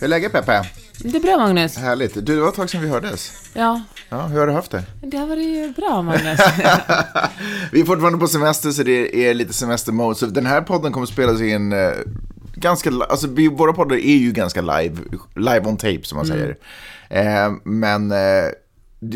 Hur är läget Peppe? Det är bra Magnus. Härligt. Du, det var ett tag sedan vi hördes. Ja, Ja, hur har du haft det? det har varit bra Magnus. Vi är fortfarande på semester så det är lite semestermode. Så den här podden kommer spelas in eh, ganska, alltså vi, våra poddar är ju ganska live, live on tape som man säger. Eh, men eh,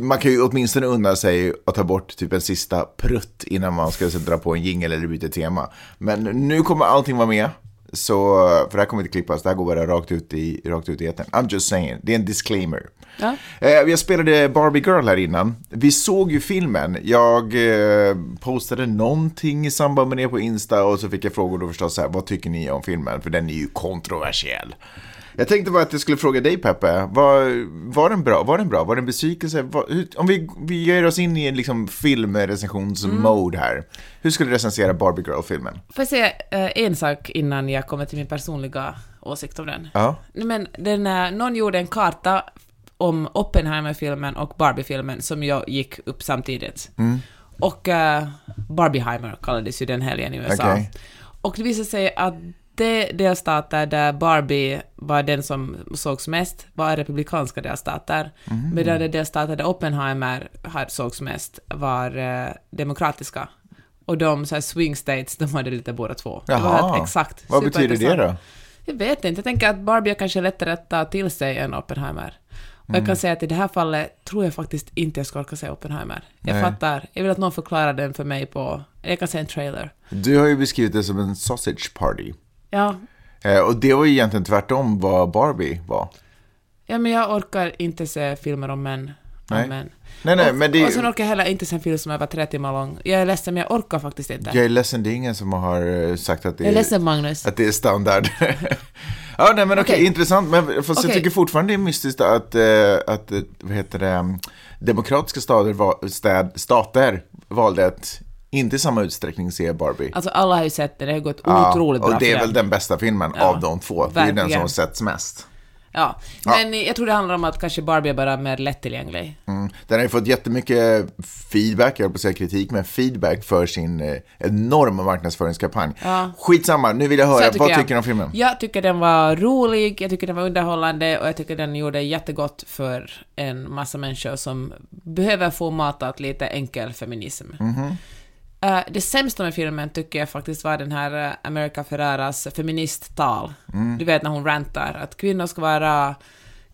man kan ju åtminstone unna sig att ta bort typ en sista prutt innan man ska dra på en jingel eller byta tema. Men nu kommer allting vara med. Så, för det här kommer inte klippas, det här går bara rakt ut i, rakt ut i etern. I'm just saying, det är en disclaimer. Ja. Eh, jag spelade Barbie Girl här innan. Vi såg ju filmen. Jag eh, postade någonting i samband med det på Insta och så fick jag frågor då förstås så här, vad tycker ni om filmen? För den är ju kontroversiell. Jag tänkte bara att jag skulle fråga dig Peppe, var, var den bra? Var den bra? Var det en besvikelse? Var, hur, om vi, vi ger oss in i en liksom filmrecensionsmode här. Hur skulle du recensera Barbie Girl-filmen? Får jag säga eh, en sak innan jag kommer till min personliga åsikt om den? Ja. Men den, någon gjorde en karta om Oppenheimer-filmen och Barbie-filmen som jag gick upp samtidigt. Mm. Och uh, Barbieheimer kallades ju den helgen i USA. Okej. Och det visade sig att de delstater där Barbie var den som sågs mest var republikanska delstater, Mm. medan de delstater där Oppenheimer sågs mest var eh, demokratiska. Och de så här swing states, de hade lite båda två. Det var Jaha. helt exakt. Vad betyder det då? Jag vet inte, jag tänker att Barbie är kanske lättare att ta till sig än Oppenheimer. Och Mm. jag kan säga att i det här fallet tror jag faktiskt inte jag ska orka se Oppenheimer. Jag Nej. fattar, jag vill att någon förklarar den för mig på, jag kan se en trailer. Du har ju beskrivit det som en sausage party. Ja, Eh, och det var ju egentligen tvärtom vad Barbie var. Ja, men jag orkar inte se filmer om män. Nej. Män. Nej, nej, och, men det- och sen orkar jag heller inte se en film som är över tre timmar lång. Jag är ledsen, men jag orkar faktiskt inte. Jag är ledsen, det är ingen som har eh, sagt att det Jag är är, ledsen, Magnus. att det är standard. ja, nej men okej, Okej. intressant. Men fast jag Okej. tycker fortfarande det är mystiskt att, eh, att vad heter det, mm, demokratiska stater, va- städ, stater valde att inte i samma utsträckning se Barbie. Alltså, alla har ju sett det, det har gått Ja, otroligt bra och det är väl den bästa filmen Ja, av de två. Det är den som verkligen. har setts mest. Ja, men jag tror det handlar om att kanske Barbie är bara mer lättillgänglig. Mm. Den har ju fått jättemycket feedback, jag höll på att säga kritik, men feedback för sin eh, enorma marknadsföringskampanj. Ja. Skitsamma, nu vill jag höra, jag vad tycker du om filmen? Jag tycker den var rolig, jag tycker den var underhållande och jag tycker den gjorde jättegott för en massa människor som behöver få matat lite enkel feminism. Mhm. Eh, det sämsta med filmen tycker jag faktiskt var den här uh, America Ferraras feministtal. Mm. Du vet när hon rantar att kvinnor ska vara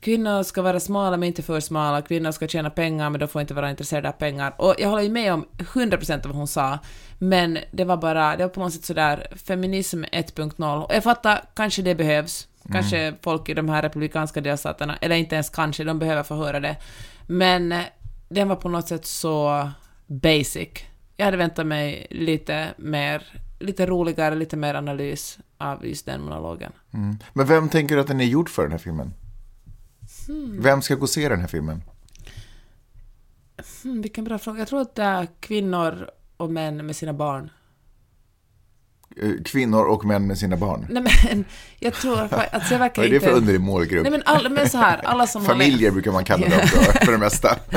Kvinnor ska vara smala men inte för smala, kvinnor ska tjäna pengar men de får inte vara intresserade av pengar. Och jag håller ju med om 100% av vad hon sa, men det var bara, det var på något sätt sådär feminism 1.0. Och jag fattar, kanske det behövs. Kanske folk i de här republikanska delstaterna, eller inte ens kanske, de behöver få höra det. Men eh, den var på något sätt så basic. Jag hade väntat mig lite mer, lite roligare, lite mer analys av just den monologen. Mm. Men vem tänker du att den är gjord för, den här filmen? Hmm. Vem ska gå och se den här filmen? Hmm, vilken bra fråga. Jag tror att det är kvinnor och män med sina barn. Eh, Kvinnor och män med sina barn. Nej men, jag tror att jag Vad verkar är det inte... för underlig målgrupp? Nej men, alla, men så här, alla som Familjer lekt... brukar man kalla dem för, för det mesta.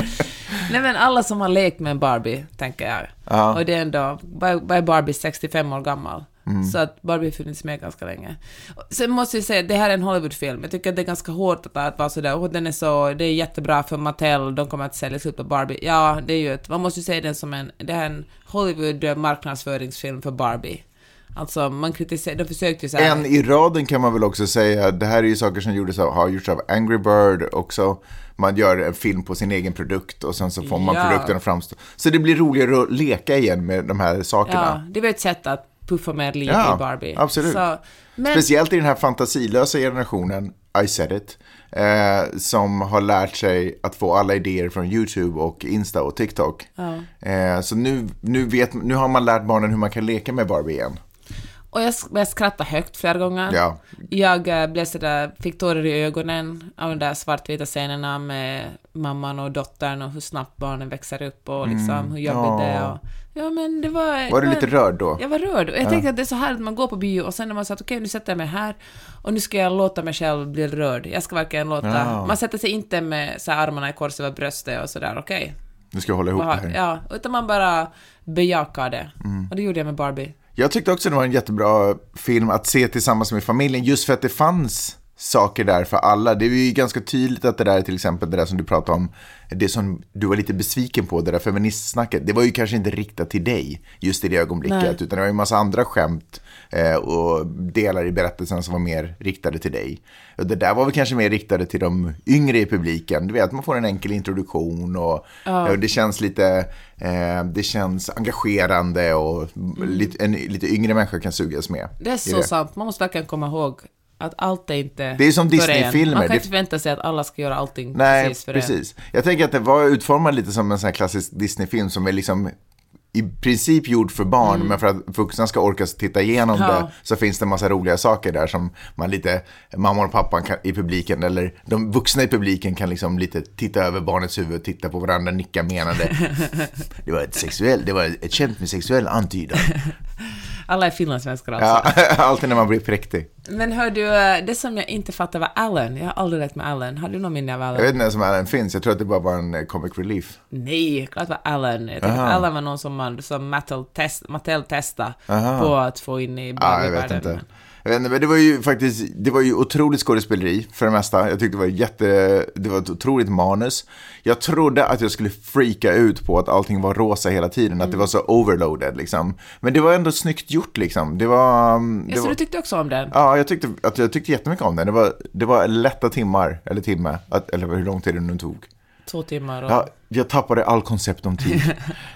Nej men alla som har lekt med en Barbie, tänker jag. Ja. Och det är ändå, vad är Barbie 65 år gammal? Mm. Så att Barbie har funnits med ganska länge. Sen måste jag säga, det här är en Hollywoodfilm. Jag tycker att det är ganska hårt att, att vara sådär, oh, den är så, det är jättebra för Mattel, de kommer att sälja slut på Barbie. Ja, det är ju ett, man måste ju säga den som en, det här är en Hollywood marknadsföringsfilm för Barbie. Alltså man kritiserar, de försökte ju såhär... En i raden kan man väl också säga, det här är ju saker som gjordes av, har gjorts av Angry Bird också. Man gör en film på sin egen produkt och sen så får man Ja. produkten att framstå. Så det blir roligare att leka igen med de här Ja, sakerna. det var ett sätt att puffa mer liv Ja, i Barbie. absolut. Så, men, Speciellt i den här fantasilösa generationen, I said it, eh, som har lärt sig att få alla idéer från YouTube och Insta och TikTok. Eh, så nu, nu, vet, nu har man lärt barnen hur man kan leka med Barbie igen. Och jag, skrattade högt flera gånger. Ja. Jag eh, blev sådär, fick tårar i ögonen av de där svartvita scenerna med mamman och dottern och hur snabbt barnen växer upp och liksom hur jobbigt det är. Ja, men det var... Mm. Var du lite rörd då? Jag var rörd. Och jag tänkte att det är så här att man går på bio och sen när man sagt okej, nu sätter jag mig här och nu ska jag låta mig själv bli rörd. Jag ska verkligen låta... Ja. Man sätter sig inte med så armarna i kors över bröstet och sådär, okej. Nu ska jag hålla ihop det här. Ja, utan man bara bejakar det. Mm. Och det gjorde jag med Barbie. Jag tyckte också det var en jättebra film att se tillsammans med familjen, just för att det fanns saker där för alla. Det är ju ganska tydligt att det där till exempel, det där som du pratade om, det som du var lite besviken på, det där feministsnacket, det var ju kanske inte riktat till dig just i det ögonblicket, Nej. utan det var ju en massa andra skämt eh, och delar i berättelsen som var mer riktade till dig. Och det där var väl kanske mer riktade till de yngre i publiken, du vet, man får en enkel introduktion och, och det känns lite, eh, det känns engagerande och lite, en lite yngre människa kan sugas med. Det är så sant. Man måste verkligen komma ihåg att allt är inte Det är som. Disney-filmer. Man kan inte förvänta sig att alla ska göra allting Nej, precis precis. för en. Jag tänker att det var utformad lite som en sån här klassisk Disney-film som är liksom i princip gjord för barn, men för att vuxna ska orka titta igenom Mm. Ja. det så finns det en massa roliga saker där som man lite, mamma och pappan kan, i publiken, eller de vuxna i publiken kan liksom lite titta över barnets huvud, titta på varandra, nicka menande. Det var ett sexuell, det var ett skämt med sexuell antydan. Alla är finlandssvenskar alltså. Ja, alltid när man blir präktig. Men hör du, det som jag inte fattar var Allen. Jag har aldrig lekt med Allen. Har du någon minne av Jag Allen? vet inte ens om Allen finns, jag tror att det bara var en eh, comic relief. Nej, klart det var Allen. Jag tänkte att Allen var någon som, man, som Mattel, test, Mattel testade på att få in i Ja, jag vet Barbie-världen. inte. Jag vet inte, men det var ju faktiskt, det var ju otroligt skådespeleri för det mesta. Jag tyckte det var jätte, det var ett otroligt manus. Jag trodde att jag skulle freaka ut på att allting var rosa hela tiden, att det var så overloaded liksom. Men det var ändå snyggt gjort liksom. Det var... um, Det Ja, så var du tyckte också om den? Ja, jag tyckte, att jag tyckte jättemycket om den. Det var, det var lätta timmar, eller timme, att, eller hur lång tid det nu tog. Två timmar och... Ja, jag tappade all koncept om tid.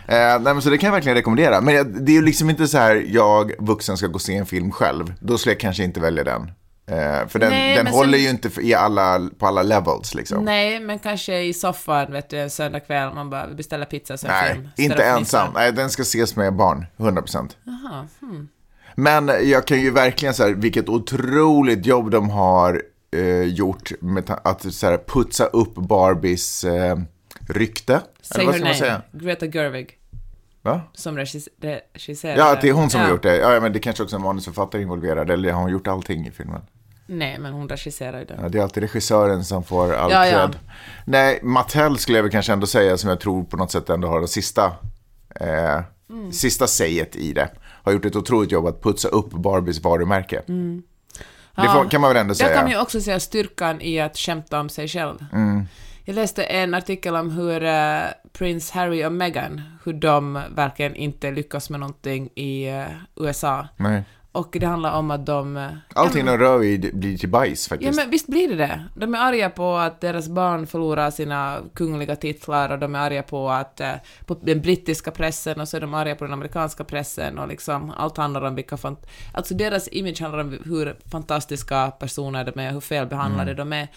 eh, nej, men så det kan jag verkligen rekommendera. Men jag, det är ju liksom inte så här, jag vuxen ska gå och se en film själv. Då skulle jag kanske inte välja den. Eh, för den, Nej, den håller sen- ju inte i alla, på alla levels liksom. Nej, men kanske i soffan, vet du, en söndag kväll, man bara beställer pizza och ser Nej, film. Inte ensam. Nej, den ska ses med barn, 100%. Jaha, hmm. Men jag kan ju verkligen säga vilket otroligt jobb de har eh, gjort med att så här, putsa upp Barbies eh, rykte. Säg ska man säga? Greta Gerwig, Va? som regis- regisserade. Ja, att det är hon som ja. har gjort det. Ja, men det kanske också är en manusförfattare involverad, eller har hon gjort allting i filmen? Nej, men hon regisserar ju den. Ja, det är alltid regissören som får all Ja, ja. Nej, Mattel skulle jag väl kanske ändå säga, som jag tror på något sätt ändå har det sista, eh, Mm. sista säget i det. Har gjort ett otroligt jobb att putsa upp Barbies varumärke. Mm. Ja. får, kan man väl ändå Där säga. kan man ju också säga styrkan i att skämta om sig själv. Mm. Jag läste en artikel om hur eh, Prince Harry och Meghan, hur de verkligen inte lyckas med någonting i eh, USA. Nej. Och det handlar om att de... eh, Allting ja, de rör vid blir till bajs Ja faktiskt. men visst blir det det. De är arga på att deras barn förlorar sina kungliga titlar och de är arga på att eh, på den brittiska pressen och så är de arga på den amerikanska pressen och liksom allt handlar om vilka fant- Alltså deras image handlar om hur fantastiska personer de är, hur felbehandlade de är.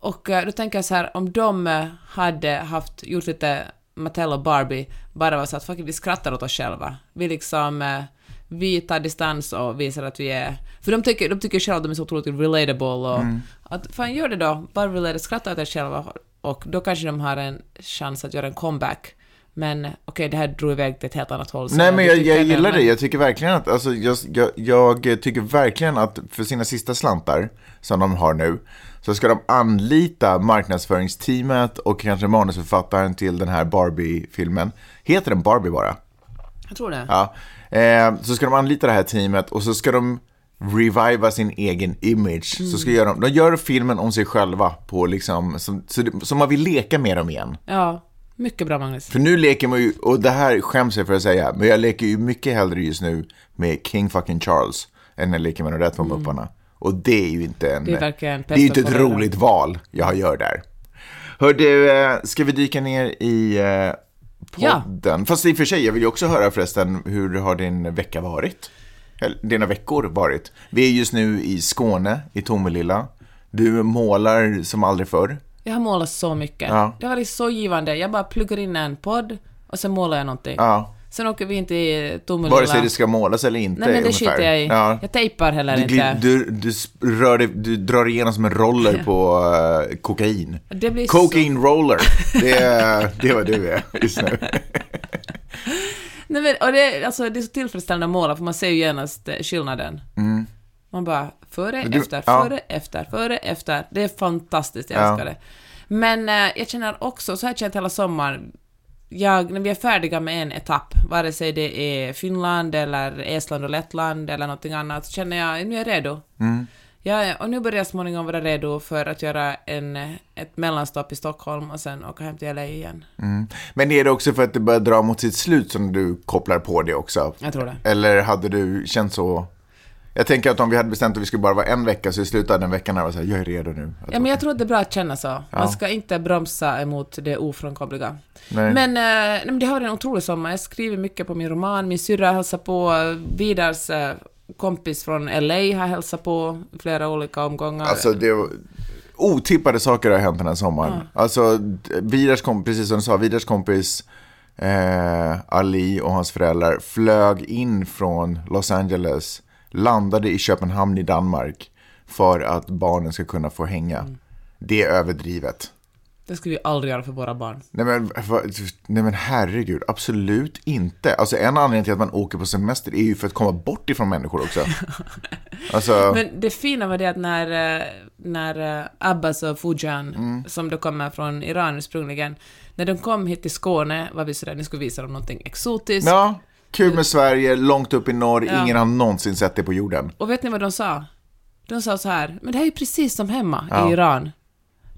Och eh, då tänker jag så här, om de hade haft, gjort lite Mattel och Barbie, bara var så att fuck, vi skrattar åt oss själva. Vi liksom, vi tar distans och visar att vi är... För de tycker, de tycker själva att de är så otroligt relatable och att fan gör det då, bara relate, skratta åt er själva och då kanske de har en chans att göra en comeback. Men okej, det här drog iväg till ett helt annat håll. Nej men jag, jag det, gillar det, jag tycker verkligen att, alltså, jag, jag, jag tycker verkligen att för sina sista slantar som de har nu, så ska de anlita marknadsföringsteamet och kanske manusförfattaren till den här Barbie-filmen. Heter den Barbie bara? Jag tror det. Ja. Eh, så ska de anlita det här teamet och så ska de reviva sin egen image. Så ska göra, de gör filmen om sig själva på liksom, som, så, det- så man vill leka med dem igen. Ja, mycket bra Magnus. För nu leker man ju, och det här skäms jag för att säga, men jag leker ju mycket hellre just nu med King fucking Charles än jag leker med de rätt mupparna. Och det är ju inte en... Det är det är ju inte ett roligt val jag gör där. Hör du, eh, ska vi dyka ner i eh, Ja. podden? Fast i och för sig, jag vill ju också höra förresten, hur har din vecka varit? Eller dina veckor varit? Vi är just nu i Skåne, i Tomelilla. Du målar som aldrig förr. Jag har målat så mycket. Ja. Det har varit så givande. Jag bara pluggar in en podd och sen målar jag någonting. Ja. Sen åker vi in till Tomelilla. Vare sig det ska målas eller inte Nej men det skiter jag i. Ja. Jag tejpar heller Du, inte. du, du, rör du drar igenom som en roller på eh, kokain. Det blir Cocaine roller. Det är, det är vad du är just nu. Nej, men, och det, alltså, det är så tillfredsställande att måla, för man ser ju genast eh, skillnaden. Man bara, före, Mm. Du- efter, ja. före, efter, före, efter. Det är fantastiskt, jag Ja. älskar det. Men eh, jag känner också, så har jag känt hela sommaren, jag, när vi är färdiga med en etapp, vare sig det är Finland eller Estland och Lettland eller någonting annat, så känner jag, nu är jag redo. Mm. Ja, och nu börjar jag småningom vara redo för att göra en, ett mellanstopp i Stockholm och sen åka hem till LA igen. Men är det också för att det börjar dra mot sitt slut som du kopplar på det också? Jag tror det. Eller hade du känt så? Jag tänker att om vi hade bestämt att vi skulle bara vara en vecka så i slutet av den veckan jag var så här, jag är redo nu. Att Ja, men jag tror att det är bra att känna så. Ja. Man ska inte bromsa emot det ofrånkomliga. Nej. Men, eh, nej, men det har varit en otrolig sommar. Jag skriver mycket på min roman. Min syrra hälsar på. Vidars eh, kompis från LA har hälsat på flera olika omgångar. Alltså det otippade saker har hänt den här sommaren. Alltså Vidars kompis, precis som du sa, Vidars kompis eh, Ali och hans föräldrar flög in från Los Angeles, landade i Köpenhamn i Danmark för att barnen ska kunna få hänga. Det är överdrivet. Det ska vi aldrig göra för våra barn. Nej men, nej men herregud, absolut inte. Alltså en anledning till att man åker på semester är ju för att komma bort ifrån människor också. Alltså, Men det fina var det att när, eh, när eh, Abbas och Fujan, Mm. som då kommer från Iran ursprungligen, när de kom hit till Skåne var vi sådär, nu vi visa dem någonting exotiskt. ja, kul med Sverige, långt upp i norr, Ja. ingen har någonsin sett det på jorden. Och vet ni vad de sa? De sa så här, men det här är precis som hemma Ja. i Iran.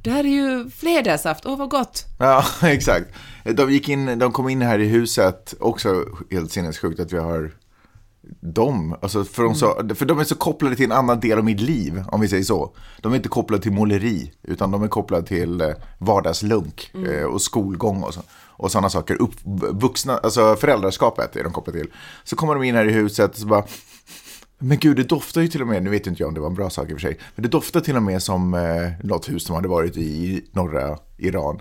Det här är ju flädersaft, åh vad gott. Ja, exakt. De, gick in, de kom in här i huset, också helt sinnessjukt att vi har dem. Alltså för, de så, för de är så kopplade till en annan del av mitt liv, om vi säger så. De är inte kopplade till måleri, utan de är kopplade till eh, vardagslunk eh, och skolgång och, så, och sådana saker. Upp, vuxna, alltså föräldraskapet är de kopplade till. Så kommer de in här i huset och så bara, men gud, det doftar ju till och med, nu vet inte jag om det var en bra sak i och för sig, men det doftar till och med som eh, något hus som hade varit i norra Iran.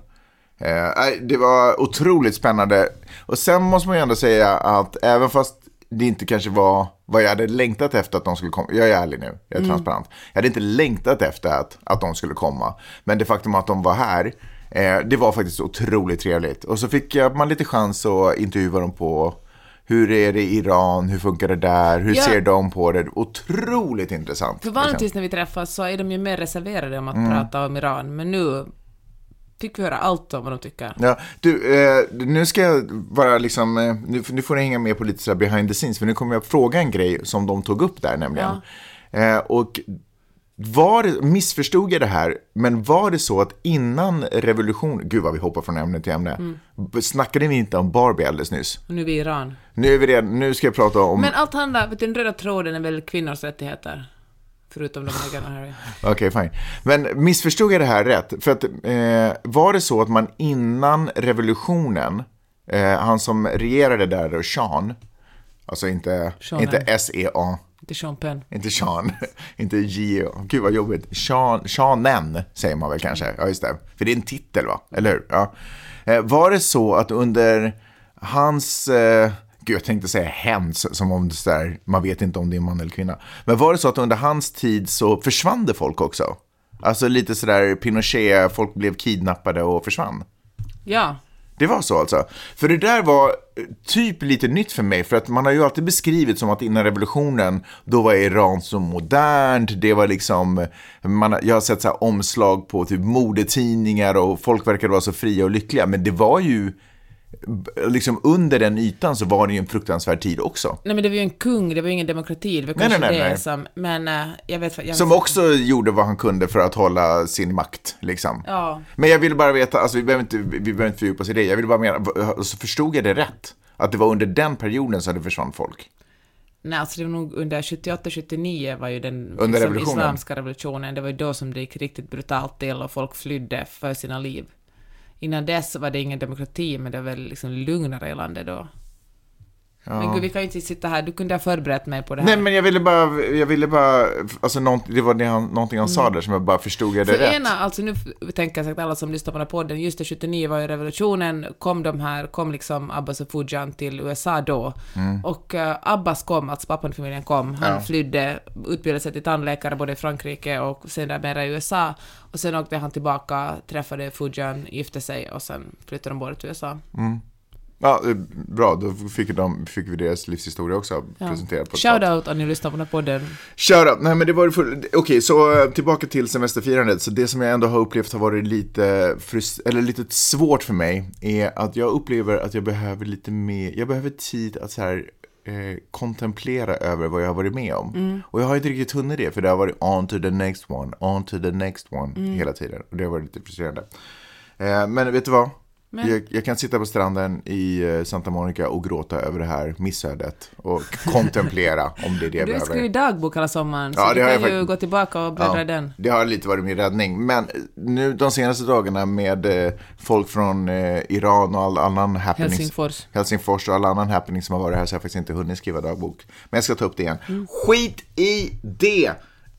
Eh, det var otroligt spännande. Och sen måste man ju ändå säga att även fast det inte kanske var vad jag hade längtat efter att de skulle komma, jag är ärlig nu, jag är transparent. Jag hade inte längtat efter att, att de skulle komma. Men det faktum att de var här, det var faktiskt otroligt trevligt. Och så fick man lite chans att intervjua dem på hur är det i Iran, hur funkar det där, hur Ja. ser de på det? Otroligt intressant. För liksom. vanligtvis när vi träffas så är de ju mer reserverade om att Mm. prata om Iran, men nu fick vi höra allt om vad de tycker. Ja, du, eh, nu ska jag bara liksom, eh, nu, nu får ni hänga med på lite sådär behind the scenes, för nu kommer jag fråga en grej som de tog upp där nämligen. Eh, och var missförstod jag det här, men var det så att innan revolution, gud vad vi hoppar från ämne till ämne, mm. snackade vi inte om Barbie alldeles nyss? Och nu är vi i Iran. Nu, är vi redan, nu ska jag prata om, Men allt handlar, vet du, den röda tråden är väl kvinnors rättigheter? Förutom de Meghan och Harry. Okej, fine. Men missförstod jag det här rätt? För att eh, var det så att man innan revolutionen, eh, han som regerade där Sean, alltså inte, Sean inte. S-E-A, Är Sean Penn. inte Sean, inte J-E, gud vad jobbigt, Sean, Seanen säger man väl kanske, ja just det, för det är en titel va, eller hur? Ja. Eh, var det så att under hans, eh, gud jag tänkte säga hens, som om det där, man vet inte om det är man eller kvinna, men var det så att under hans tid så försvann det folk också? Alltså lite sådär Pinochet, folk blev kidnappade och försvann. Ja. Det var så alltså. För det där var eh, typ lite nytt för mig, för att man har ju alltid beskrivit som att innan revolutionen, då var Iran så modernt, det var liksom, man, jag har sett så här omslag på typ modetidningar och folk verkade vara så fria och lyckliga, men det var ju, liksom under den ytan så var det ju en fruktansvärd tid också. Nej men det var ju en kung, det var ju ingen demokrati, det var kanske nej, nej, det nej. som... Men eh, jag vet jag Som också gjorde vad han kunde för att hålla sin makt, liksom. Ja. Men jag vill bara veta, alltså vi behöver inte, vi behöver inte fördjupa oss i det, jag vill bara mena, så förstod jag det rätt? Att det var under den perioden som det försvann folk? Nej, alltså det var nog under 78-79 var ju den liksom, revolutionen? islamska revolutionen. Det var ju då som det gick riktigt brutalt till och folk flydde för sina liv. Innan dess var det ingen demokrati, men det var väl liksom lugnare i landet då. Men gud, vi kan ju inte sitta här. Du kunde ha förberett mig på det här. Nej, men jag ville bara, jag ville bara, alltså nånt, det var det han, någonting han sa där som jag bara förstod jag det Mm. För rätt. ena, alltså nu tänker jag sagt alla som lyssnar på den här podden, just det 79 var ju revolutionen, kom de här, kom liksom Abbas och Fujan till USA då. Och uh, Abbas kom, alltså pappan i familjen kom, han Ja. flydde, utbildade sig till tandläkare både i Frankrike och sen mera i USA. Och sen åkte han tillbaka, träffade Fujan, gifte sig och sen flyttade de båda till USA. Ja, eh, bra, då fick, de, fick vi deras livshistoria också presenterad på ett Shout out om ni lyssnar på den här podden. Shoutout, nej men det var full... Okej, så eh, tillbaka till semesterfirandet. Så det som jag ändå har upplevt har varit lite, frust... eller lite svårt för mig är att jag upplever att jag behöver lite mer, jag behöver tid att så här eh, kontemplera över vad jag har varit med om. Och jag har inte riktigt hunnit det, för det har varit on to the next one, on to the next one hela tiden. Och det har varit lite frustrerande. Eh, men vet du vad? Men- Jag, jag kan sitta på stranden i eh, Santa Monica och gråta över det här missödet och kontemplera om det är det jag Du har behöver. skrivit dagbok hela sommaren, så Ja, du det har kan jag ju gå tillbaka och bläddra i den. Det har lite varit min räddning. Men nu de senaste dagarna med eh, folk från eh, Iran och all annan happenings. Helsingfors. Helsingfors och all annan happening som har varit här så har jag faktiskt inte hunnit skriva dagbok. Men jag ska ta upp det igen. Mm. Skit i det!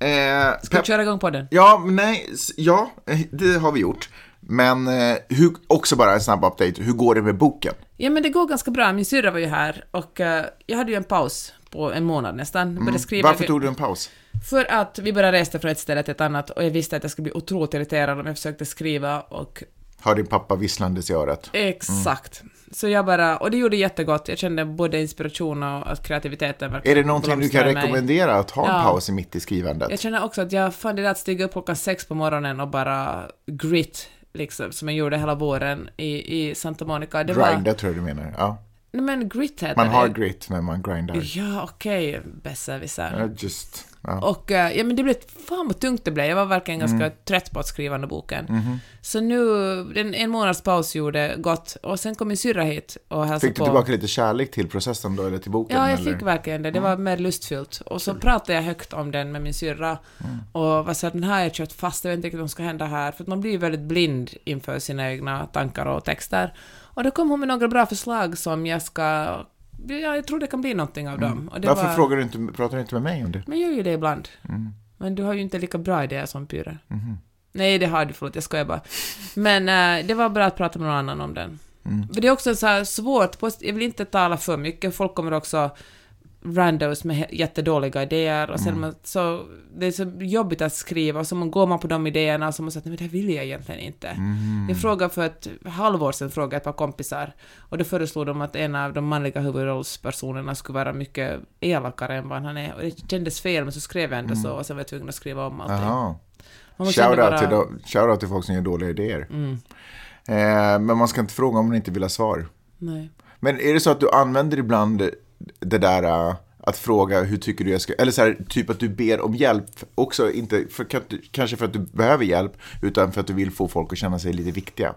Eh, Ska vi köra igång på den? Ja, nej, ja, eh, det har vi gjort. Men eh, hur, också bara en snabb update, hur går det med boken? Ja, men det går ganska bra. Min syrra var ju här och eh, jag hade ju en paus på en månad nästan. Började skriva. Mm. Varför tog du en paus? För att vi bara reste från ett ställe till ett annat och jag visste att jag skulle bli otroligt irriterad om jag försökte skriva och Har din pappa visslandes i örat? exakt. Så jag bara, och det gjorde jättegott. Jag kände både inspiration och att kreativiteten Är det någonting du kan rekommendera, att ha en Ja. paus i mitt i skrivandet? Jag känner också att jag fann det där att stiga upp klockan sex på morgonen och bara grit, liksom, som jag gjorde hela våren i, i Santa Monica. Det var... Grinda tror jag du menar. Ja. Nej men grit heter Man har det. grit men man grindar. Ja, okej, besserwisser. Ja, Just, ja. Och eh, ja, men det blev, fan vad tungt det blev. Jag var verkligen Mm. ganska trött på att skriva den boken. Mhm. Så nu, en, en månads paus gjorde gott. Och sen kom min syrra hit och hälsade Fick du på. tillbaka lite kärlek till processen då, eller till boken? Ja, jag eller? Mm. fick verkligen det. Det var mer lustfyllt. Och så pratade jag högt om den med min syrra. Mm. Och var så att den här har jag kört fast, jag vet inte riktigt vad som ska hända här. För att man blir väldigt blind inför sina egna tankar och texter. Och då kom hon med några bra förslag som jag ska... Ja, jag tror det kan bli någonting av dem. Och det Mm. Varför var... frågar du inte, pratar du inte med mig om det? Men jag gör ju det ibland. Mm. Men du har ju inte lika bra idéer som Pyre. Mhm. Nej, det har du, förlåt, jag skojar bara. Men eh, det var bra att prata med någon annan om den. Mm. För det är också så svårt, jag vill inte tala för mycket, folk kommer också randos med jättedåliga idéer och sen Mm. man, så det är så jobbigt att skriva och så man går man på de idéerna och så man säger men det här vill jag egentligen inte. Mm. Jag frågade för ett halvår sedan frågade ett par kompisar och då föreslog de att en av de manliga huvudrollspersonerna skulle vara mycket elakare än vad han är och det kändes fel men så skrev jag ändå så och sen var jag tvungen att skriva om allting. Ändå Shoutout vara- till, till folk som gör dåliga idéer. Mm, Eh, men man ska inte fråga om man inte vill ha svar. nej. Men är det så att du använder ibland det där äh, att fråga hur tycker du jag ska, eller så här, typ att du ber om hjälp, också inte för, kan- kanske för att du behöver hjälp, utan för att du vill få folk att känna sig lite viktiga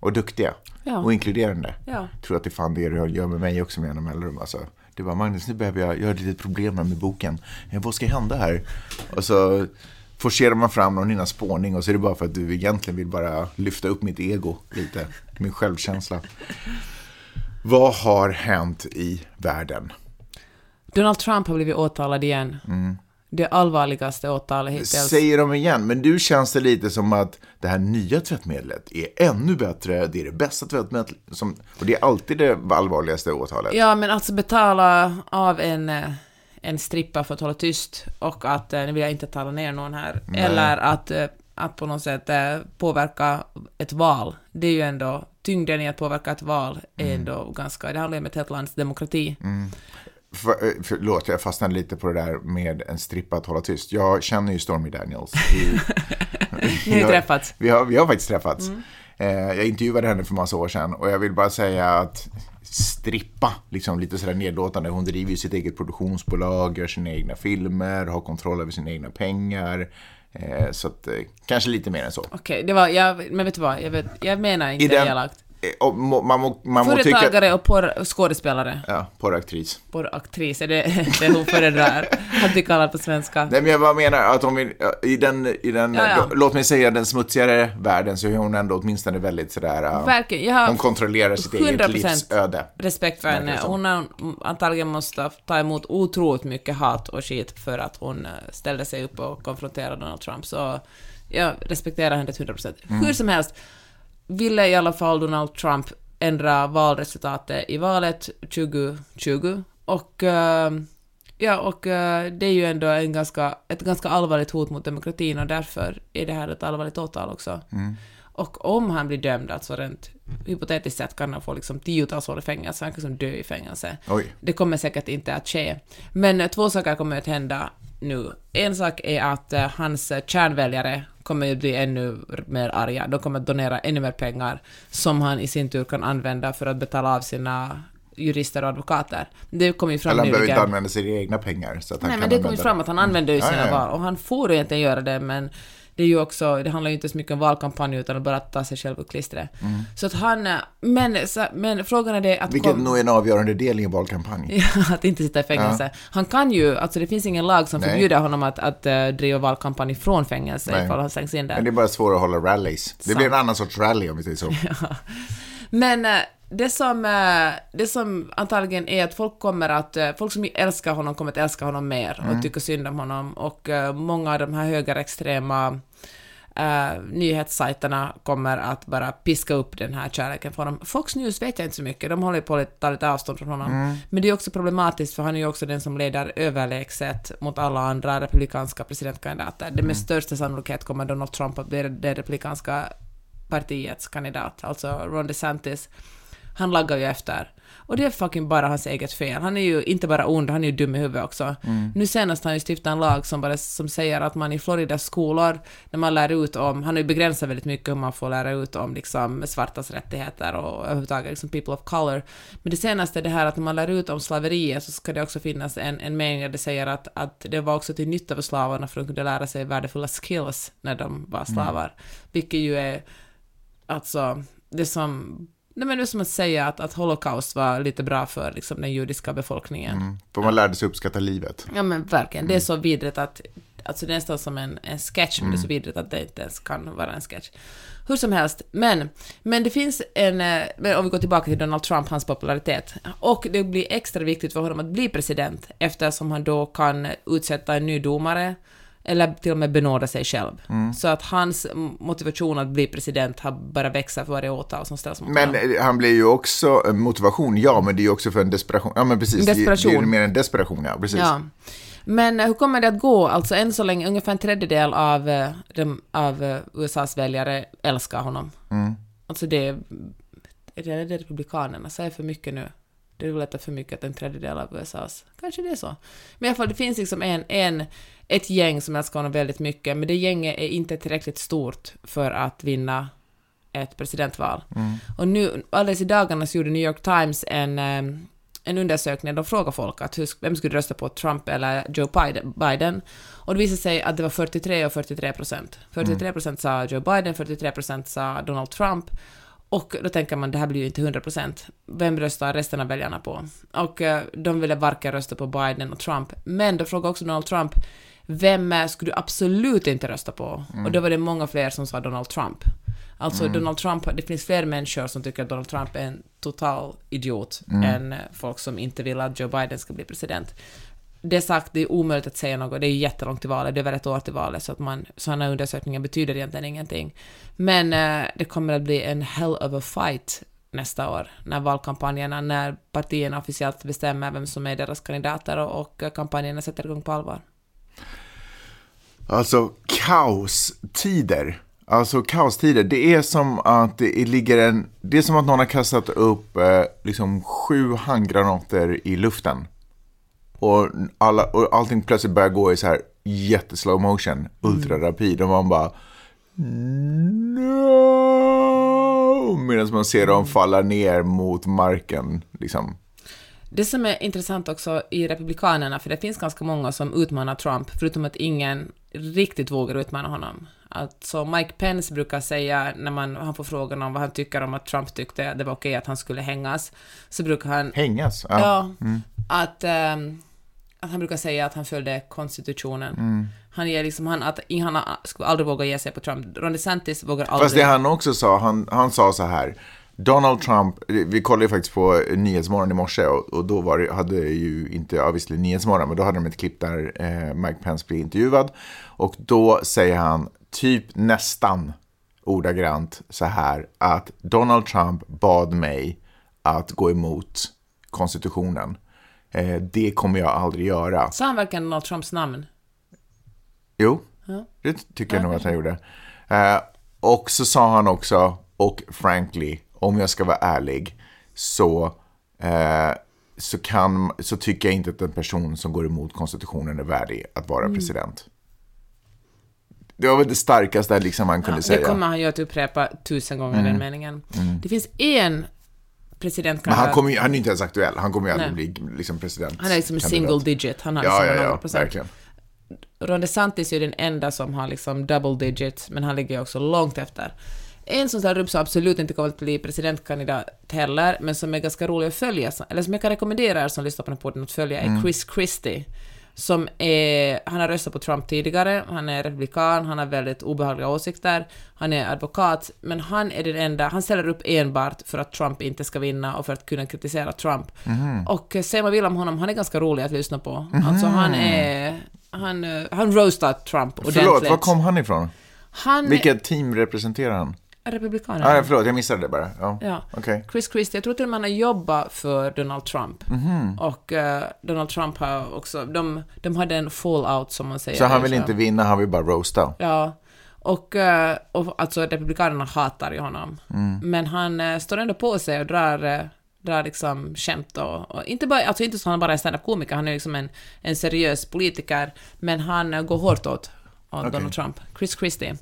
och duktiga Mm. Ja. och inkluderande. Ja. Jag tror att det är fan det du gör med mig också med jämna mellanrum. Alltså, det var Magnus, nu behöver jag, jag har ett litet problem med boken. Eh, vad ska hända här? Och så forcerar man fram någon innan spårning och så är det bara för att du egentligen vill bara lyfta upp mitt ego lite, min självkänsla. Vad har hänt i världen? Donald Trump har blivit åtalad igen. Det allvarligaste åtalet hittills. Säger de igen, men du känns det lite som att det här nya tvättmedlet är ännu bättre, det är det bästa tvättmedlet, som, och det är alltid det allvarligaste åtalet. Ja, men alltså betala av en, eh, en strippa för att hålla tyst och att, eh, nu vill jag inte tala ner någon här, eller att, eh, att på något sätt påverka ett val. Det är ju ändå, tyngden i att påverka ett val är ändå ganska, det handlar ju om ett helt lands demokrati. För, eh, förlåt, jag fastnade lite på det där med en strippa att hålla tyst. Jag känner ju Stormy Daniels. I, Ni har ju träffats. Vi har, vi har faktiskt träffats. Eh, jag intervjuade henne för massa år sedan och jag vill bara säga att strippa, liksom lite sådär nedlåtande. Hon driver ju sitt eget produktionsbolag, gör sina egna filmer, har kontroll över sina egna pengar. Eh, så att, eh, kanske lite mer än så. Okej, det var, jag, men vet du vad, jag, vet, jag menar inte I den- elakt. Eh, man må, man må tycka... Företagare och skådespelare. Ja, porraktris. Porraktris, är det det hon föredrar? Att bli kallad på svenska. Nej, men jag bara menar att om vi, i den, i den Ja, ja. låt mig säga den smutsigare världen så är hon ändå åtminstone väldigt sådär, Verkligen, jag har hon kontrollerar sitt eget 100% livsöde. respekt för henne. Hon har antagligen måste ta emot otroligt mycket hat och skit för att hon eh, ställde sig upp och konfronterade Donald Trump. Så jag respekterar henne till 100%. Mm. Hur som helst ville i alla fall Donald Trump ändra valresultatet i valet 2020 och eh, Ja, och eh, det är ju ändå en ganska, ett ganska allvarligt hot mot demokratin och därför är det här ett allvarligt åtal också. Och om han blir dömd, alltså rent hypotetiskt sett kan han få liksom tiotals år i fängelse, han kan liksom dö i fängelse. Oj. Det kommer säkert inte att ske. Men eh, två saker kommer att hända nu. En sak är att eh, hans eh, kärnväljare kommer att bli ännu mer arga. De kommer att donera ännu mer pengar som han i sin tur kan använda för att betala av sina jurister och advokater. Det kom ju fram Eller han behöver inte använda sina egna pengar. Så att han Nej, kan men det kom ju fram att han använder ju Ja, sina ja, ja. val, och han får ju egentligen göra det, men det är ju också, det handlar ju inte så mycket om valkampanj utan att bara ta sig själv och klistret. Så att han, eh, men, så, men frågan är det att... Mm. Vilket kom- nog är en avgörande del i en valkampanj. Ja, att inte sitta i fängelse. Han kan ju, alltså det finns ingen lag som Nej. förbjuder honom att, att uh, driva valkampanj från fängelse Nej. ifall han slängs in där. Men det är bara svårt att hålla rallies. Det blir en annan sorts rally om vi säger så. Men eh, det som, eh, det som antagligen är att folk kommer att, eh, folk som älskar honom kommer att älska honom mer och tycka synd om honom och eh, många av de här högerextrema Uh, nyhetssajterna kommer att bara piska upp den här kärleken för honom. Fox News vet jag inte så mycket, de håller på att ta lite avstånd från honom. Men det är också problematiskt för han är ju också den som leder överlägset mot alla andra republikanska presidentkandidater. Det med största sannolikhet kommer Donald Trump att bli det republikanska partiets kandidat, alltså Ron DeSantis. Han laggar ju efter. Och det är fucking bara hans eget fel. Han är ju inte bara ond, han är ju dum i huvudet också. Nu senast har han ju stiftat en lag som, bara, som säger att man i Floridas skolor, när man lär ut om, han har ju begränsat väldigt mycket hur man får lära ut om liksom svartas rättigheter och överhuvudtaget liksom people of color. Men det senaste är det här att när man lär ut om slaveriet så ska det också finnas en, en mening där det säger att, att det var också till nytta för slavarna för att de kunde lära sig värdefulla skills när de var slavar. Vilket ju är alltså det som Nej, men det är som att säga att, att Holocaust var lite bra för liksom, den judiska befolkningen. Mm. För man lärde sig uppskatta livet. Ja men verkligen, det är så vidrigt att, alltså det är nästan som en, en sketch, men det är så vidrigt att det inte ens kan vara en sketch. Hur som helst, men, men det finns en, eh, men om vi går tillbaka till Donald Trump, hans popularitet, och det blir extra viktigt för honom att bli president eftersom han då kan utsätta en ny domare eller till och med benåda sig själv. Så att hans motivation att bli president har bara växer för varje åtal som ställs mot Men honom. eh, han blir ju också eh, motivation, ja, men det är ju också för en desperation. Ja, men precis. Desperation. Det är mer en desperation, ja. Precis. Ja. Men eh, hur kommer det att gå? Alltså än så länge, ungefär en tredjedel av, de, av USAs väljare älskar honom. Alltså det är, är det, är det republikanerna, säger för mycket nu. Det lätt för mycket att en tredjedel av USAs, kanske det är så. Men i alla fall, det finns liksom en, en, ett gäng som älskar honom väldigt mycket, men det gänget är inte tillräckligt stort för att vinna ett presidentval. Och nu, alldeles i dagarna så gjorde New York Times en, eh, en undersökning, de frågade folk att hur, vem skulle rösta på, Trump eller Joe Biden- Biden? Och det visade sig att det var 43 och 43 procent. 43 procent sa Joe Biden, 43 procent sa Donald Trump. Och då tänker man, det här blir ju inte 100 procent. Vem röstar resten av väljarna på? Och eh, de ville varken rösta på Biden och Trump. Men då frågade också Donald Trump, vem skulle du absolut inte rösta på? Och då var det många fler som sa Donald Trump. Alltså Donald Trump, det finns fler människor som tycker att Donald Trump är en total idiot än eh, folk som inte vill att Joe Biden ska bli president. Det sagt, det är omöjligt att säga något, det är jättelångt till valet, det är väl ett år till valet, så att man, sådana undersökningar betyder egentligen ingenting. Men eh, det kommer att bli en hell of a fight nästa år, när valkampanjerna, när partierna officiellt bestämmer vem som är deras kandidater och, och kampanjerna sätter igång på allvar. Alltså kaostider. Alltså kaostider. Det är som att det ligger en... Det är som att någon har kastat upp eh, liksom sju handgranater i luften. Och, alla, och allting plötsligt börjar gå i så här jätteslow motion, ultrarapid. Och man bara... No! Medan man ser dem falla ner mot marken. Liksom. Det som är intressant också i Republikanerna, för det finns ganska många som utmanar Trump, förutom att ingen riktigt vågar utmana honom. Alltså Mike Pence brukar säga, när man, han får frågan om vad han tycker om att Trump tyckte det var okej att han skulle hängas, så brukar han... Hängas? Ja, att, ehm, att han brukar säga att han följde konstitutionen. Mm. Han ger liksom, han, att han skulle aldrig våga ge sig på Trump. Ron DeSantis vågar aldrig... Fast det han också sa, han, han sa så här. Donald Trump, vi kollade ju faktiskt på Nyhetsmorgon i morse och, och då var det, hade ju inte obviously Nyhetsmorgon, men då hade de ett klipp där eh, Mike Pence blir intervjuad. Och då säger han typ nästan ordagrant så här att Donald Trump bad mig att gå emot konstitutionen. Eh, det kommer jag aldrig göra. Sa han verkligen Donald Trumps namn? Jo, det tycker jag nog att han gjorde. Eh, och så sa han också, och frankly, om jag ska vara ärlig, så, eh, så, kan, så tycker jag inte att en person som går emot konstitutionen är värdig att vara Mm. president. Det var väl det starkaste liksom han kunde Det säga. kommer han ju att upprepa tusen gånger, den meningen. Det finns en Men presidentkandidat... han, kommer, ju- han är ju inte ens aktuell, han kommer ju aldrig Nej. bli liksom president. Han är liksom single digit, han har Ja, liksom ja, ja, 0%. verkligen. Ron DeSantis är den enda som har liksom double digit, men han ligger ju också långt efter. En som ställer upp som absolut inte kommer att bli presidentkandidat heller, men som är ganska rolig att följa, eller som jag kan rekommendera er som lyssnar på den här podden att följa, är Chris Christie. Som är, han har röstat på Trump tidigare, han är republikan, han har väldigt obehagliga åsikter, han är advokat, men han är den enda, han ställer upp enbart för att Trump inte ska vinna och för att kunna kritisera Trump. Och eh, säger man vill om honom, han är ganska rolig att lyssna på. Alltså han är, han, eh, han roastar Trump ordentligt. Förlåt, var kom han ifrån? Han Vilket team representerar han? Är republikaner. Ah, förlåt, jag missade det bara. Ja, Ja. okej. Chris Christie, jag tror till och med han har jobbat för Donald Trump. Mhm. Och eh, Donald Trump har också, de, de hade en fallout som man säger. Så han vill Så- inte vinna, han vill bara roasta. Ja. Och, eh, och alltså republikanerna hatar ju honom. Mm. Men han eh, står ändå på sig och drar, drar liksom skämt och, och inte bara, alltså inte så att han bara är stand-up-komiker, han är liksom en, en seriös politiker, men han går hårt åt, åt Donald Trump. Chris Christie.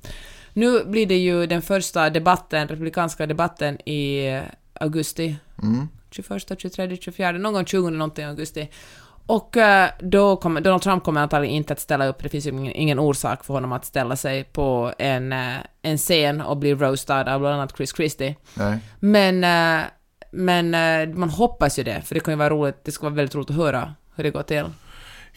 Nu blir det ju den första debatten, republikanska debatten i augusti. 21, 23, 24, någon gång 20 någonting i augusti. Och eh, då kommer, Donald Trump kommer antagligen inte att ställa upp, det finns ju ingen, orsak för honom att ställa sig på en, eh, en scen och bli roastad av bland annat Chris Christie. Nej. Men, eh, men man hoppas ju det, för det kan ju vara roligt, det ska vara väldigt roligt att höra hur det går till.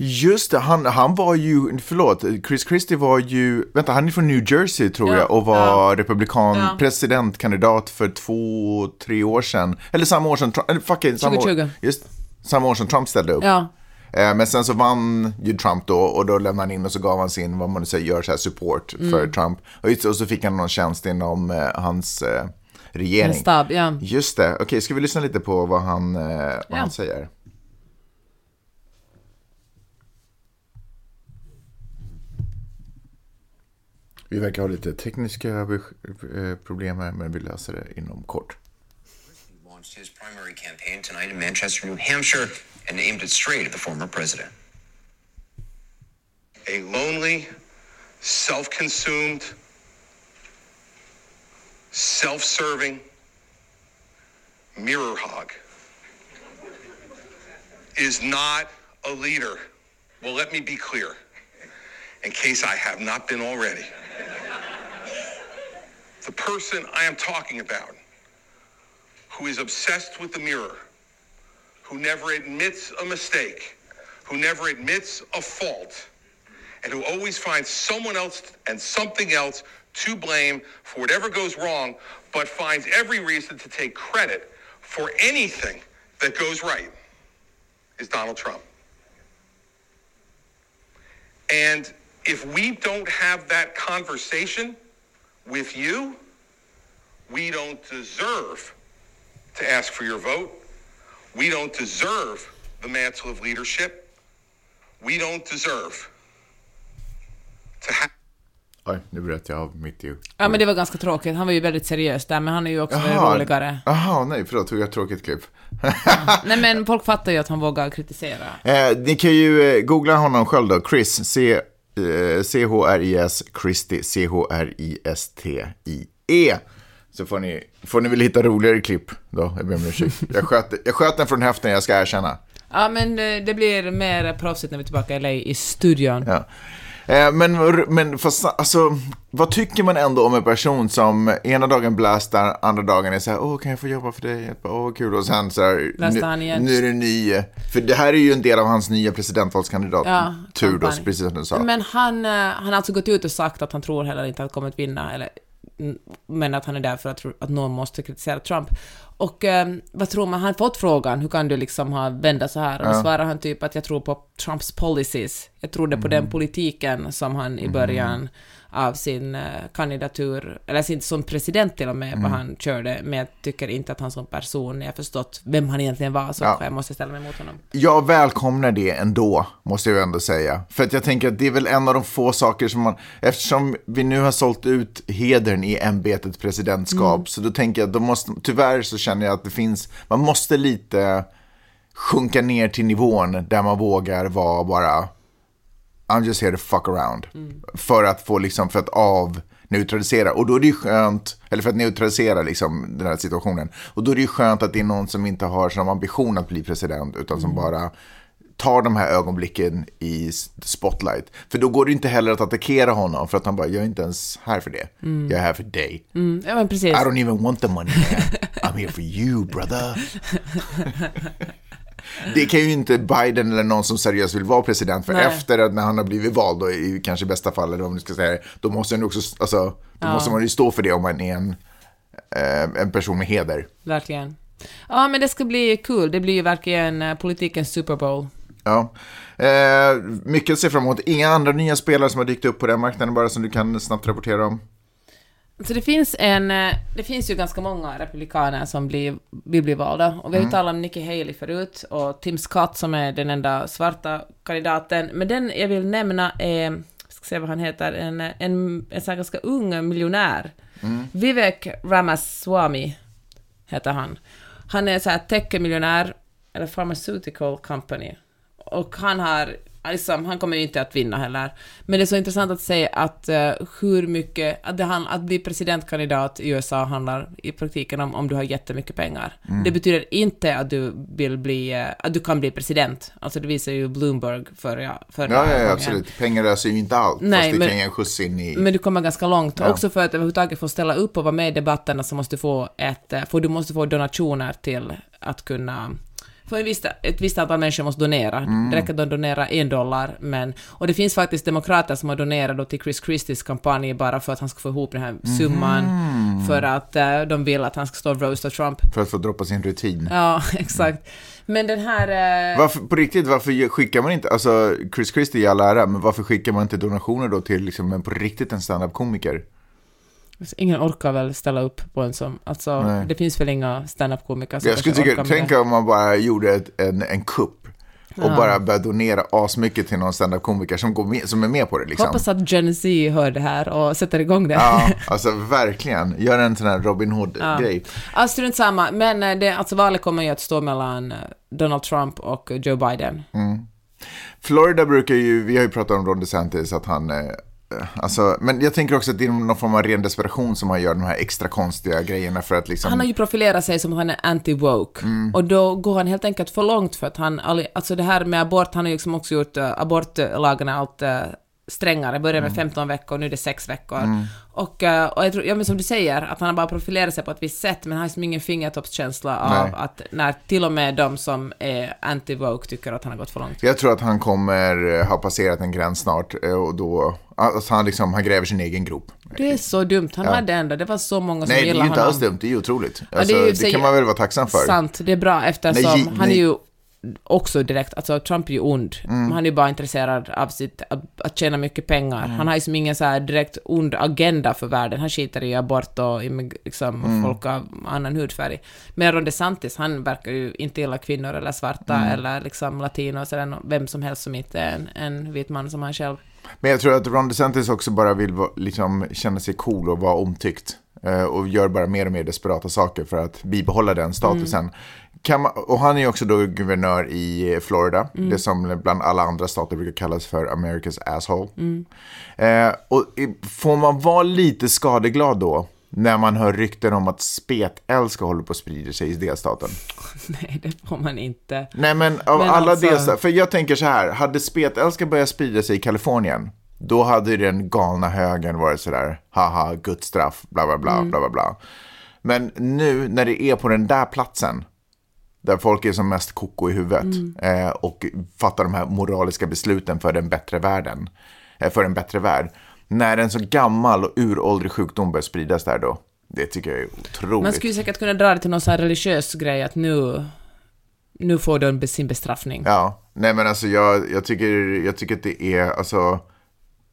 Just det, han, han var ju, förlåt, Chris Christie var ju, vänta, han är från New Jersey tror Ja, jag och var ja. republikan, Ja. presidentkandidat för två, tre år sedan. Eller samma år som eller fuck it, samma 2020. år, just, samma år som Trump ställde upp. Ja, Eh, Men sen så vann ju Trump då och då lämnade han in och så gav han sin, vad man nu säger, gör så här support Mm. för Trump. Och, just, och så fick han någon tjänst inom eh, hans eh, regering. stab. Just det, okej, ska vi lyssna lite på vad han, eh, vad han säger? Vi verkar ha lite tekniska eh, problem här, men vi löser det inom kort. launched his primary campaign tonight in Manchester, New Hampshire, and aimed it straight at the former president. a lonely, self consumed, self serving mirror hog is not a leader. Well, let me be clear, in case I have not been already. The person I am talking about, who is obsessed with the mirror, who never admits a mistake, who never admits a fault, and who always finds someone else and something else to blame for whatever goes wrong, but finds every reason to take credit for anything that goes right, is Donald Trump. And if we don't have that conversation with you, we don't deserve to ask for your vote. We don't deserve the mantle of leadership. We don't deserve to have. Oj, nu bröt jag av mitt ju. Ja, men det var ganska tråkigt. Han var ju väldigt seriös där, men han är ju också väldigt roligare. Jaha, nej, förlåt, tog jag ett tråkigt klipp. Nej, men folk fattar ju att han vågar kritisera. Eh, ni kan ju eh, googla honom själv då, Chris, C, eh, C-H-R-I-S, Christie, C-H-R-I-S-T-I-E. Så får ni, får ni väl hitta roligare klipp då, jag ber om ursäkt. Jag sköt, jag sköt den från höften, jag ska erkänna. Ja, men eh, det blir mer proffsigt när vi är tillbaka i LA i studion. Ja. Eh, men, men fast, alltså, vad tycker man ändå om en person som ena dagen blastar, andra dagen är så här, åh, kan jag få jobba för dig? Åh, vad kul. Och sen så här, nu, nu är det ny. För det här är ju en del av hans nya presidentvalskandidat Ja, tur då, precis som du sa. Men han, eh, han har alltså gått ut och sagt att han tror heller inte att han kommer att vinna, eller, men att han är där för att, att någon måste kritisera Trump. Och eh, vad tror man, han fått frågan, hur kan du liksom ha vända så här? Och då svarar han typ att jag tror på Trumps policies. Jag trodde på den politiken som han i början av sin eh, kandidatur, eller sin, som president till och med, vad han körde, men jag tycker inte att han som person, jag förstått vem han egentligen var, så Ja. jag måste ställa mig mot honom. Jag välkomnar det ändå, måste jag ändå säga. För att jag tänker att det är väl en av de få saker som man, eftersom vi nu har sålt ut hedern i ämbetet presidentskap, så då tänker jag att då måste, tyvärr så känner jag att det finns, man måste lite sjunka ner till nivån där man vågar vara bara, I'm just here to fuck around. För att få liksom, för att avneutralisera. Och då är det ju skönt, eller för att neutralisera liksom den här situationen. Och då är det ju skönt att det är någon som inte har som ambition att bli president, utan som bara tar de här ögonblicken i spotlight. För då går det inte heller att attackera honom, för att han bara, jag är inte ens här för det. Jag är här för dig. Mm, ja men precis. I don't even want the money man. I'm here for you brother. Det kan ju inte Biden eller någon som seriöst vill vara president för Nej. efter att när han har blivit vald då, i kanske bästa fall eller om du ska säga det, då måste han också, alltså, då måste man ju stå för det om man är en, eh, en person med heder. Verkligen. Ja, men det ska bli kul. Det blir ju verkligen eh, politikens Super Bowl. Ja. Eh, mycket att se fram emot. Inga andra nya spelare som har dykt upp på den marknaden bara som du kan snabbt rapportera om. Så det finns en... eh, Det finns ju ganska många republikaner som blir, vill bli valda. Och vi har ju talat om Nikki Haley förut och Tim Scott som är den enda svarta kandidaten. Men den jag vill nämna är, ska se vad han heter, en, en, en sån här ganska ung miljonär. Vivek Ramaswamy heter han. Han är så här tech-miljonär, eller pharmaceutical company. Och han har, liksom, han kommer ju inte att vinna heller. Men det är så intressant att se att eh, hur mycket, att, det, han- att bli presidentkandidat i USA handlar i praktiken om om du har jättemycket pengar. Det betyder inte att du vill bli, eh, att du kan bli president. Alltså det visar ju Bloomberg förra, Ja, ja, ja gången. absolut. Pengar löser ju inte allt, Nej, fast det men- kan ge en skjuts in i... Men du kommer ganska långt. Också för att överhuvudtaget få ställa upp och vara med i debatterna så måste du få ett, eh, för du måste få donationer till att kunna för ett visst, ett visst antal människor måste donera. Det räcker att de donerar en dollar, men... Och det finns faktiskt demokrater som har donerat till Chris Christies kampanj bara för att han ska få ihop den här summan, för att eh, de vill att han ska stå och roasta Trump. För att få droppa sin rutin. Ja, exakt. Men den här... eh, Varför, på riktigt, varför skickar man inte, alltså Chris Christie i all ära, men varför skickar man inte donationer då till liksom en, på riktigt en standup-komiker? Ingen orkar väl ställa upp på en som... Alltså, Nej. det finns väl inga standup-komiker som Jag skulle tycka, tänk om man bara gjorde ett, en, en kupp och bara började donera asmycket till någon standup-komiker som, går med, som är med på det liksom. Hoppas att Gen Z hör det här och sätter igång det. Ja, alltså verkligen. Gör en sån här Robin Hood-grej. Ja, strunt samma. Men eh, det, alltså valet kommer ju att stå mellan eh, Donald Trump och Joe Biden. Florida brukar ju, vi har ju pratat om Ron DeSantis, att han, eh, alltså, men jag tänker också att det är någon form av ren desperation som han gör de här extra konstiga grejerna för att liksom... Han har ju profilerat sig som att han är anti-woke. Mm. Och då går han helt enkelt för långt för att han, alltså det här med abort, han har ju liksom också gjort uh, abortlagarna allt uh, strängare. Började Mm. med 15 veckor, nu är det 6 veckor. Och, eh, och jag tror, ja men som du säger, att han har bara profilerat sig på ett visst sätt, men han har liksom ingen fingertoppskänsla av Nej. att när till och med de som är anti-woke tycker att han har gått för långt. Jag tror att han kommer eh, ha passerat en gräns snart eh, och då, alltså han liksom, han gräver sin egen grop. Det är så dumt. Han hade ändå, det var så många som Nej, det är gillade ju inte honom. alls dumt, det är ju otroligt. Ja, Alltså, det är ju i det, kan man väl vara tacksam för. Sant, det är bra eftersom Nej, han är ju också direkt, alltså Trump är ju ond. Mm. Han är ju bara intresserad av sitt, att, att tjäna mycket pengar. Mm. Han har ju som ingen så här direkt ond agenda för världen. Han skiter i abort och liksom, Mm. folk av annan hudfärg. Men Ron DeSantis, han verkar ju inte gilla kvinnor eller svarta Mm. eller liksom latinos eller vem som helst som inte är en, en vit man som han själv. Men jag tror att Ron DeSantis också bara vill liksom, känna sig cool och vara omtyckt. Eh, och gör bara mer och mer desperata saker för att bibehålla den statusen. Man, och han är också då guvernör i Florida, det som bland alla andra stater brukar kallas för America's asshole. Eh, och får man vara lite skadeglad då, när man hör rykten om att spetälska håller på att sprida sig i delstaten? Nej, det får man inte. Nej men av Men alla alltså- delstater, för jag tänker så här, hade spetälska börjat sprida sig i Kalifornien, då hade den galna högern varit sådär, haha, Guds straff, bla bla bla, bla bla bla. Men nu när det är på den där platsen, där folk är som mest koko i huvudet eh, och fattar de här moraliska besluten för den bättre världen, eh, för en bättre värld. När en så gammal och uråldrig sjukdom börjar spridas där då, det tycker jag är otroligt. Man skulle säkert kunna dra det till någon sån här religiös grej att nu, nu får be- sin bestraffning. Ja, nej men alltså jag, jag, tycker, jag tycker att det är, alltså,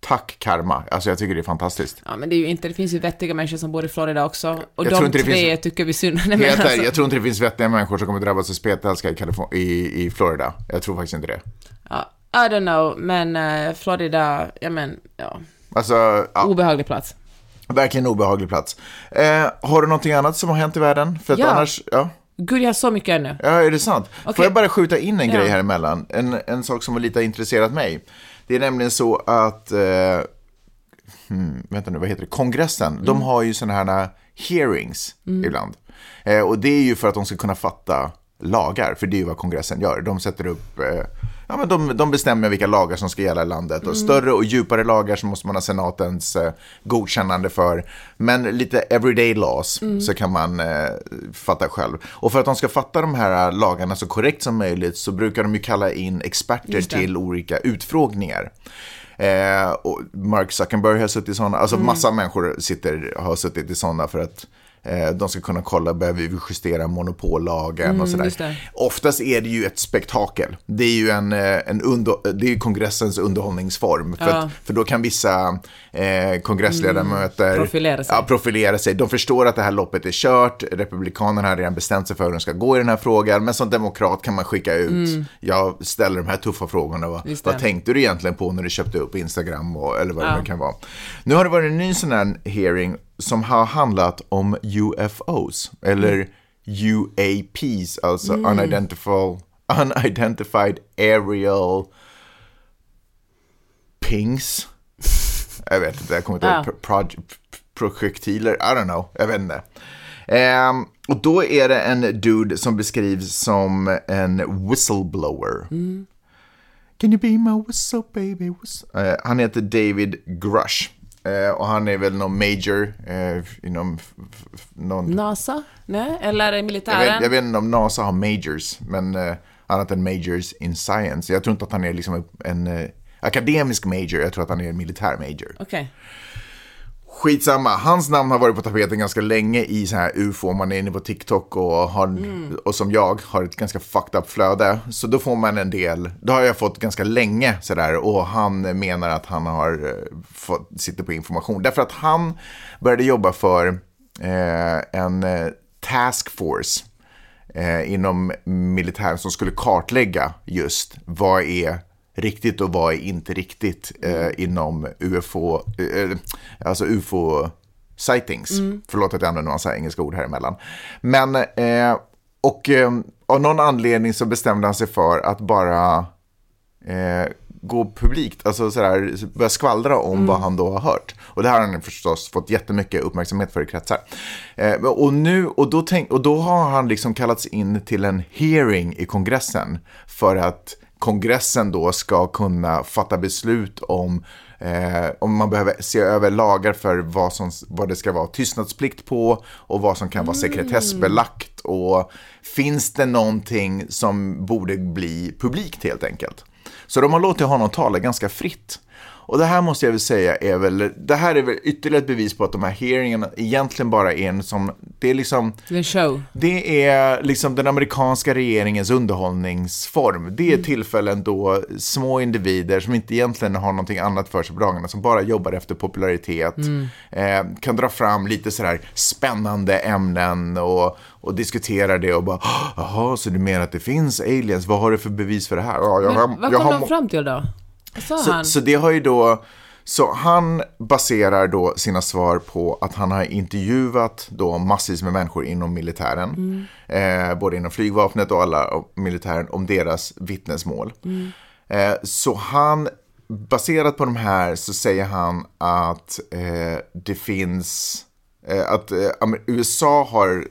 tack karma. Alltså jag tycker det är fantastiskt. Ja, men det är ju inte, det finns ju vettiga människor som bor i Florida också. Och Jag de tror inte det tre finns- tycker vi synd Helt alltså, jag tror inte det finns vettiga människor som kommer drabbas av spetälska i, Kalifo- i, i Florida. Jag tror faktiskt inte det. ja, I don't know, men eh, Florida, ja men, ja, Alltså, ja, obehaglig plats. verkligen obehaglig plats. Eh, har du någonting annat som har hänt i världen? För att Ja. annars, ja. Gud, jag har så mycket ännu. Ja, är det sant? Får Okej. jag bara skjuta in en Ja. grej här emellan? En, en sak som har lite intresserat mig. Det är nämligen så att, eh, hmm, vänta nu, vad heter det? Kongressen, Mm. de har ju sådana här hearings ibland. Eh, och det är ju för att de ska kunna fatta lagar, för det är ju vad kongressen gör. De sätter upp, eh, ja men de, de bestämmer vilka lagar som ska gälla i landet. Mm. Och större och djupare lagar så måste man ha senatens eh, godkännande för. Men lite everyday laws Mm. så kan man eh, fatta själv. Och för att de ska fatta de här lagarna så korrekt som möjligt så brukar de ju kalla in experter till olika utfrågningar. Eh, och Mark Zuckerberg har suttit i sådana, alltså massa människor sitter, har suttit i sådana för att eh, de ska kunna kolla, behöver vi justera monopollagen och sådär. det. Oftast är det ju ett spektakel. Det är ju en, eh, en under, det är kongressens underhållningsform. För, Ja. att, för då kan vissa eh, kongressledamöter Profilera sig. Ja, profilera sig. De förstår att det här loppet är kört. Republikanerna har redan bestämt sig för hur de ska gå i den här frågan. Men som demokrat kan man skicka ut, jag ställer de här tuffa frågorna. Vad, Mm. Det. vad tänkte du egentligen på när du köpte upp Instagram och, eller vad det Ja. nu kan vara. Nu har det varit en ny sån här hearing som har handlat om UFOs, eller UAPs, alltså unidentified, unidentified aerial pings. Jag vet inte, jag kommer inte ihåg. Pro- proj- projektiler, I don't know, jag vet inte. Ehm, och då är det en dude som beskrivs som en whistleblower. Can you be my whistle baby? Whistle? Eh, han heter David Grush. Eh, och han är väl någon major eh, inom någon... NASA? Nej? Eller jag, militären? vet, jag vet inte om NASA har majors, men eh, annat än majors in science. Jag tror inte att han är liksom en eh, akademisk major, jag tror att han är en militär major. Okej. Skitsamma, hans namn har varit på tapeten ganska länge i så här ufo, man är inne på TikTok och, har, och som jag har ett ganska fucked up flöde. Så då får man en del, då har jag fått ganska länge sådär och han menar att han har eh, fått, sitter på information. Därför att han började jobba för eh, en eh, task force eh, inom militären som skulle kartlägga just vad är riktigt och vad är inte riktigt eh, inom UFO, eh, alltså UFO sightings. Förlåt att jag använder massa engelska ord här emellan. Men, eh, och eh, av någon anledning så bestämde han sig för att bara eh, gå publikt, alltså sådär, börja skvallra om vad han då har hört. Och det här har han förstås fått jättemycket uppmärksamhet för i kretsar. Eh, och, nu, och, då tänk, och då har han liksom kallats in till en hearing i kongressen för att kongressen då ska kunna fatta beslut om Eh, om man behöver se över lagar för vad, som, vad det ska vara tystnadsplikt på och vad som kan vara sekretessbelagt. Och finns det någonting som borde bli publikt helt enkelt. Så de har låtit honom tala ganska fritt. Och det här måste jag väl säga är väl, det här är väl ytterligare ett bevis på att de här hearingarna egentligen bara är en som, det är liksom, Det är show. det är liksom den amerikanska regeringens underhållningsform. Det är tillfällen då små individer som inte egentligen har någonting annat för sig på dagarna, som bara jobbar efter popularitet, eh, kan dra fram lite sådär spännande ämnen och, och diskutera det och bara, jaha, så du menar att det finns aliens? Vad har du för bevis för det här? Ja, jag Men vad jag kom har de fram till då? Så, han? så det har ju då, så han baserar då sina svar på att han har intervjuat då massvis med människor inom militären, eh, både inom flygvapnet och alla och militären, om deras vittnesmål. Eh, så han, baserat på de här så säger han att eh, det finns eh, att eh, USA har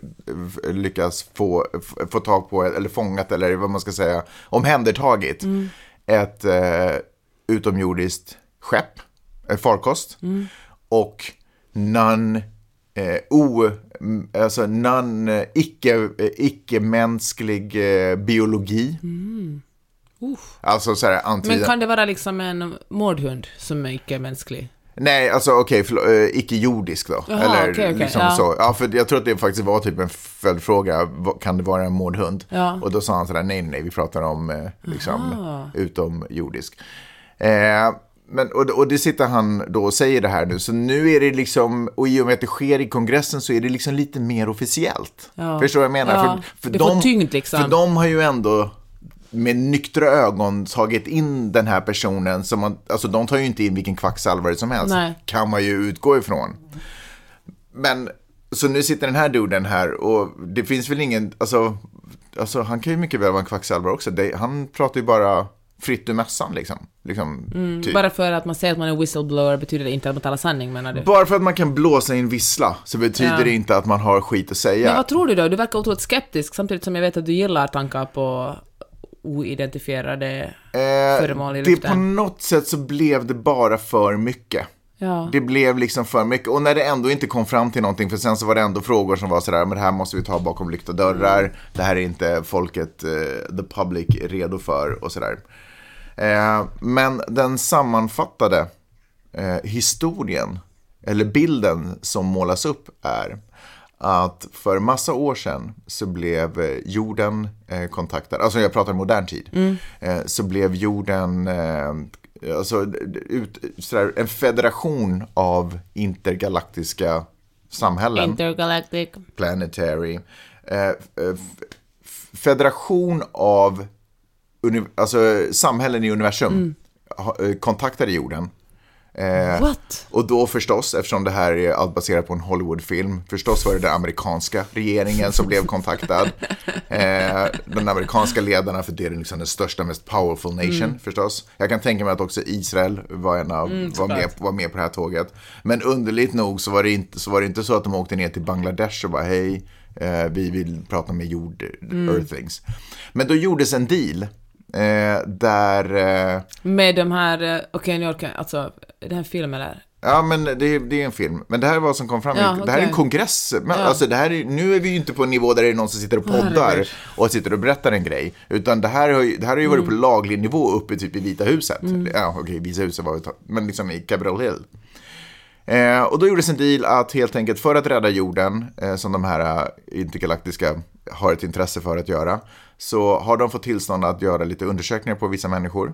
eh, lyckats få, få tag på, eller fångat, eller vad man ska säga, omhändertagit ett eh, utomjordiskt skepp eh, farkost Mm. och non, eh, o, m- alltså non, eh, icke, eh, icke-mänsklig eh, biologi. Alltså så här antyda... Mm. Men kan det vara liksom en mårdhund som är icke-mänsklig? Nej, alltså okej, förlåt, eh, icke-jordisk då. Jaha, Eller okej, okej, liksom ja. så. Ja, för jag tror att det faktiskt var typ en följdfråga. Kan det vara en mårdhund? Ja. Och då sa han sådär, nej, nej, vi pratar om liksom Aha. utomjordisk. Eh, men, och, och det sitter han då och säger det här nu. Så nu är det liksom, och i och med att det sker i kongressen så är det liksom lite mer officiellt. Ja. Förstår du vad jag menar? Ja, För, för det får tyngd, liksom. För de har ju ändå med nyktra ögon tagit in den här personen som man, alltså de tar ju inte in vilken kvacksalvare som helst. Nej. Kan man ju utgå ifrån. Men, så nu sitter den här duden här och det finns väl ingen, alltså, alltså han kan ju mycket väl vara en kvacksalvare också. Det, han pratar ju bara fritt ur mässan liksom. liksom typ. Bara för att man säger att man är whistleblower betyder det inte att man talar sanning menar du? Bara för att man kan blåsa i en vissla så betyder Ja. det inte att man har skit att säga. Men vad tror du då? Du verkar otroligt skeptisk samtidigt som jag vet att du gillar tankar på oidentifierade Eh, föremål i det luften. på något sätt så blev det bara för mycket. Ja. Det blev liksom för mycket. Och när det ändå inte kom fram till någonting, för sen så var det ändå frågor som var sådär, men det här måste vi ta bakom lyckta dörrar. Mm. Det här är inte folket, eh, the public, redo för och sådär. Eh, men den sammanfattade eh, historien, eller bilden som målas upp är att för massa år sedan så blev eh, jorden eh, kontaktad, alltså jag pratar modern tid, eh, så blev jorden alltså, ut, sådär, en federation av intergalaktiska samhällen. Intergalactic. planetary, eh, federation av alltså, samhällen i universum ha, eh, kontaktade jorden. Eh, och då förstås, eftersom det här är allt baserat på en Hollywoodfilm, förstås var det den amerikanska regeringen som blev kontaktad. Eh, den amerikanska ledarna, för det är liksom den största, mest powerful nation förstås. Jag kan tänka mig att också Israel var, en av, var, med, var med på det här tåget. Men underligt nog så var, det inte, så var det inte så att de åkte ner till Bangladesh och bara hej, eh, vi vill prata med jord, earthings. Men då gjordes en deal. Eh, där eh, Med de här, eh, okej nu orkar jag, alltså, är det här en film eller? Ja, men det, det är en film. Men det här är vad som kom fram. Ja, Det här är en kongress. Men, alltså, det här är, nu är vi ju inte på en nivå där det är någon som sitter och poddar och sitter och berättar en grej. Utan det här har ju, det här har ju varit Mm. på laglig nivå uppe typ i Vita huset. Ja, okej, Vita huset var ett men liksom i Capitol Hill. Eh, och då gjordes en deal att helt enkelt för att rädda jorden, eh, som de här eh, intergalaktiska har ett intresse för att göra, så har de fått tillstånd att göra lite undersökningar på vissa människor.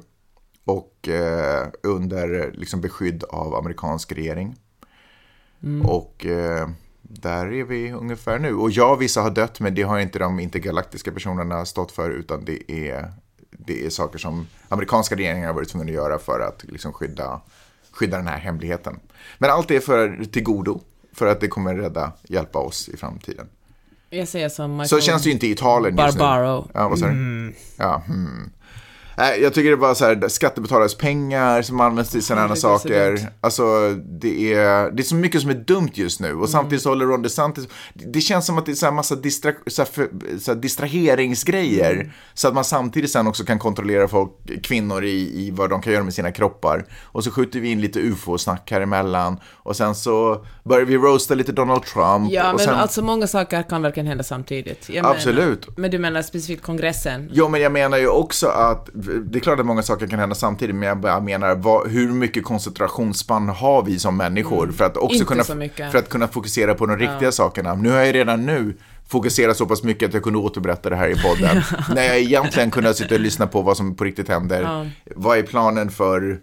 Och eh, under liksom, beskydd av amerikansk regering. Och eh, där är vi ungefär nu. Och ja, vissa har dött, men det har inte de intergalaktiska personerna stått för, utan det är, det är saker som amerikanska regeringar har varit tvungna att göra för att liksom, skydda, skydda den här hemligheten. Men allt är för till godo, för att det kommer rädda, hjälpa oss i framtiden. Jag säger som Michael Så känns det ju inte i Italien just nu. Barbaro. Ja, vad sa du? Ja, hmm. Jag tycker det är bara så här, skattebetalares pengar som används till sådana här saker. Alltså, det är, det är så mycket som är dumt just nu. Mm. Och samtidigt så håller Ron DeSantis, det, det känns som att det är så här massa distra, så här för, så här distraheringsgrejer. Mm. Så att man samtidigt sen också kan kontrollera folk, kvinnor i, i vad de kan göra med sina kroppar. Och så skjuter vi in lite ufo-snack här emellan. Och sen så börjar vi roasta lite Donald Trump. Ja, men sen, alltså många saker kan verkligen hända samtidigt. Jag Absolut. Menar, men du menar specifikt kongressen? Jo, men jag menar ju också att det är klart att många saker kan hända samtidigt, men jag bara menar vad, hur mycket koncentrationsspann har vi som människor för att också Inte kunna, för att kunna fokusera på de riktiga sakerna. Nu har jag redan nu fokuserat så pass mycket att jag kunde återberätta det här i podden. när jag egentligen kunde sitta och lyssna på vad som på riktigt händer. Vad är planen för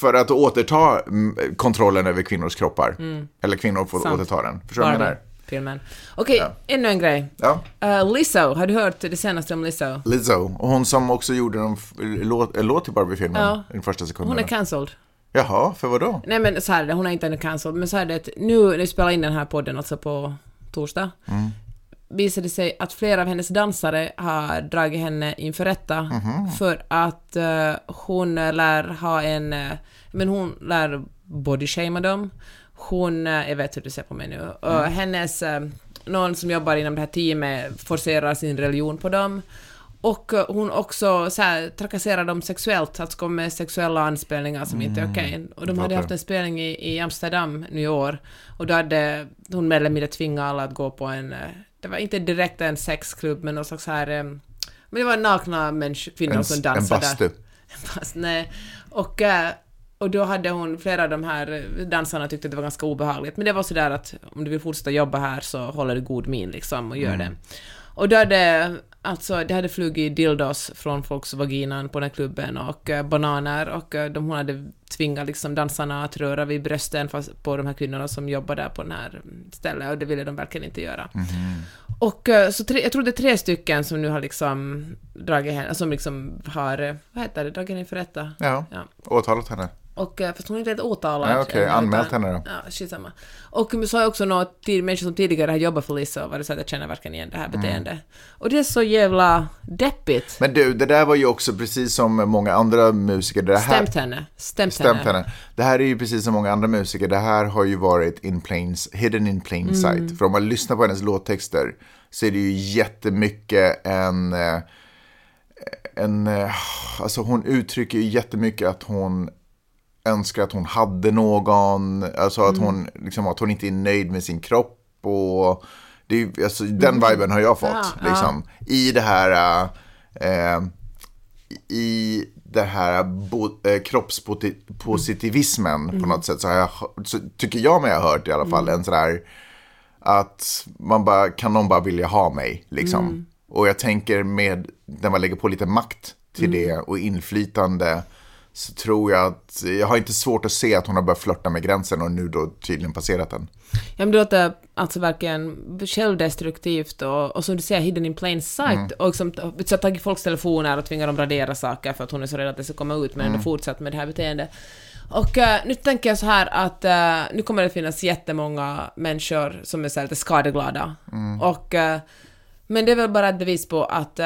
för att återta mm, kontrollen över kvinnors kroppar. Eller kvinnor får Sant. återta den. Förstår du vad jag menar? Filmen. Okej, ännu en grej. Ja. Uh, Lizzo, har du hört det senaste om Lizzo? Lizzo, och hon som också gjorde en, låt, en låt till Barbie-filmen Ja. i den första sekunden. Hon är cancelled. Jaha, för vad då? Nej men så här är det, hon är inte ännu cancelled, men så här är det nu när vi spelar in den här podden, alltså på torsdag, visade det sig att flera av hennes dansare har dragit henne inför rätta för att eh, hon lär ha en, eh, men hon lär bodyshamea dem. Hon, eh, jag vet hur du ser på mig nu, och hennes, eh, någon som jobbar inom det här teamet forcerar sin religion på dem. Och eh, hon också så här, trakasserar dem sexuellt, alltså kom med sexuella anspelningar som inte är okej. Och de hade haft en spelning i, i Amsterdam nu i år, och då hade hon mer eller mindre tvingat alla att gå på en, det var inte direkt en sexklubb, men någon slags här, men det var nakna människor, kvinnor En, som en dansade bastu. Fast nej. Och, och då hade hon, flera av de här dansarna tyckte att det var ganska obehagligt. Men det var sådär att om du vill fortsätta jobba här så håller du god min liksom och gör det. Och då hade, alltså det hade flugit dildos från folks vaginan på den här klubben och eh, bananer och eh, de, hon hade tvingat liksom dansarna att röra vid brösten fast på de här kvinnorna som jobbar där på den här stället och det ville de verkligen inte göra. Och eh, så tre, jag tror det är tre stycken som nu har liksom dragit henne, som liksom har, eh, vad heter det, dragit henne inför rätta. Ja, Ja. åtalat henne. Och, eh, fast hon är inte helt åtalad. Okej, ännu, anmält utan- henne då. Ja, skitsamma. Och så har jag också några tid, människor som tidigare har jobbat för Lisa och varit så att jag känner verkligen igen det här Mm. beteendet. Och det är så jävla deppigt. Men du, det där var ju också precis som många andra musiker. Det här, Stämt henne. Stämt, Stämt henne. henne. Det här är ju precis som många andra musiker. Det här har ju varit in plain, hidden in plain Mm. sight. För om man lyssnar på hennes låttexter så är det ju jättemycket en... eh, en eh, alltså hon uttrycker ju jättemycket att hon önskar att hon hade någon. Alltså att, hon, liksom, att hon inte är nöjd med sin kropp. Och det alltså, den viben har jag fått. Ja, ja. liksom, I det här... eh, i det här bo, eh, kroppspositivismen på något sätt så, jag, så tycker jag mig ha hört i alla fall en sådär att man bara, kan någon bara vilja ha mig liksom. Och jag tänker med, när man lägger på lite makt till det och inflytande så tror jag att, jag har inte svårt att se att hon har börjat flörta med gränsen och nu då tydligen passerat den. Ja, men det låter alltså verkligen självdestruktivt och, och som du säger, hidden in plain sight. Mm. Och liksom, så tagit folks telefoner och tvingat dem radera saker för att hon är så rädd att det ska komma ut, men Mm. ändå fortsatt med det här beteendet. Och eh, nu tänker jag så här att eh, nu kommer det finnas jättemånga människor som är så här lite skadeglada. Mm. Och, eh, men det är väl bara ett bevis på att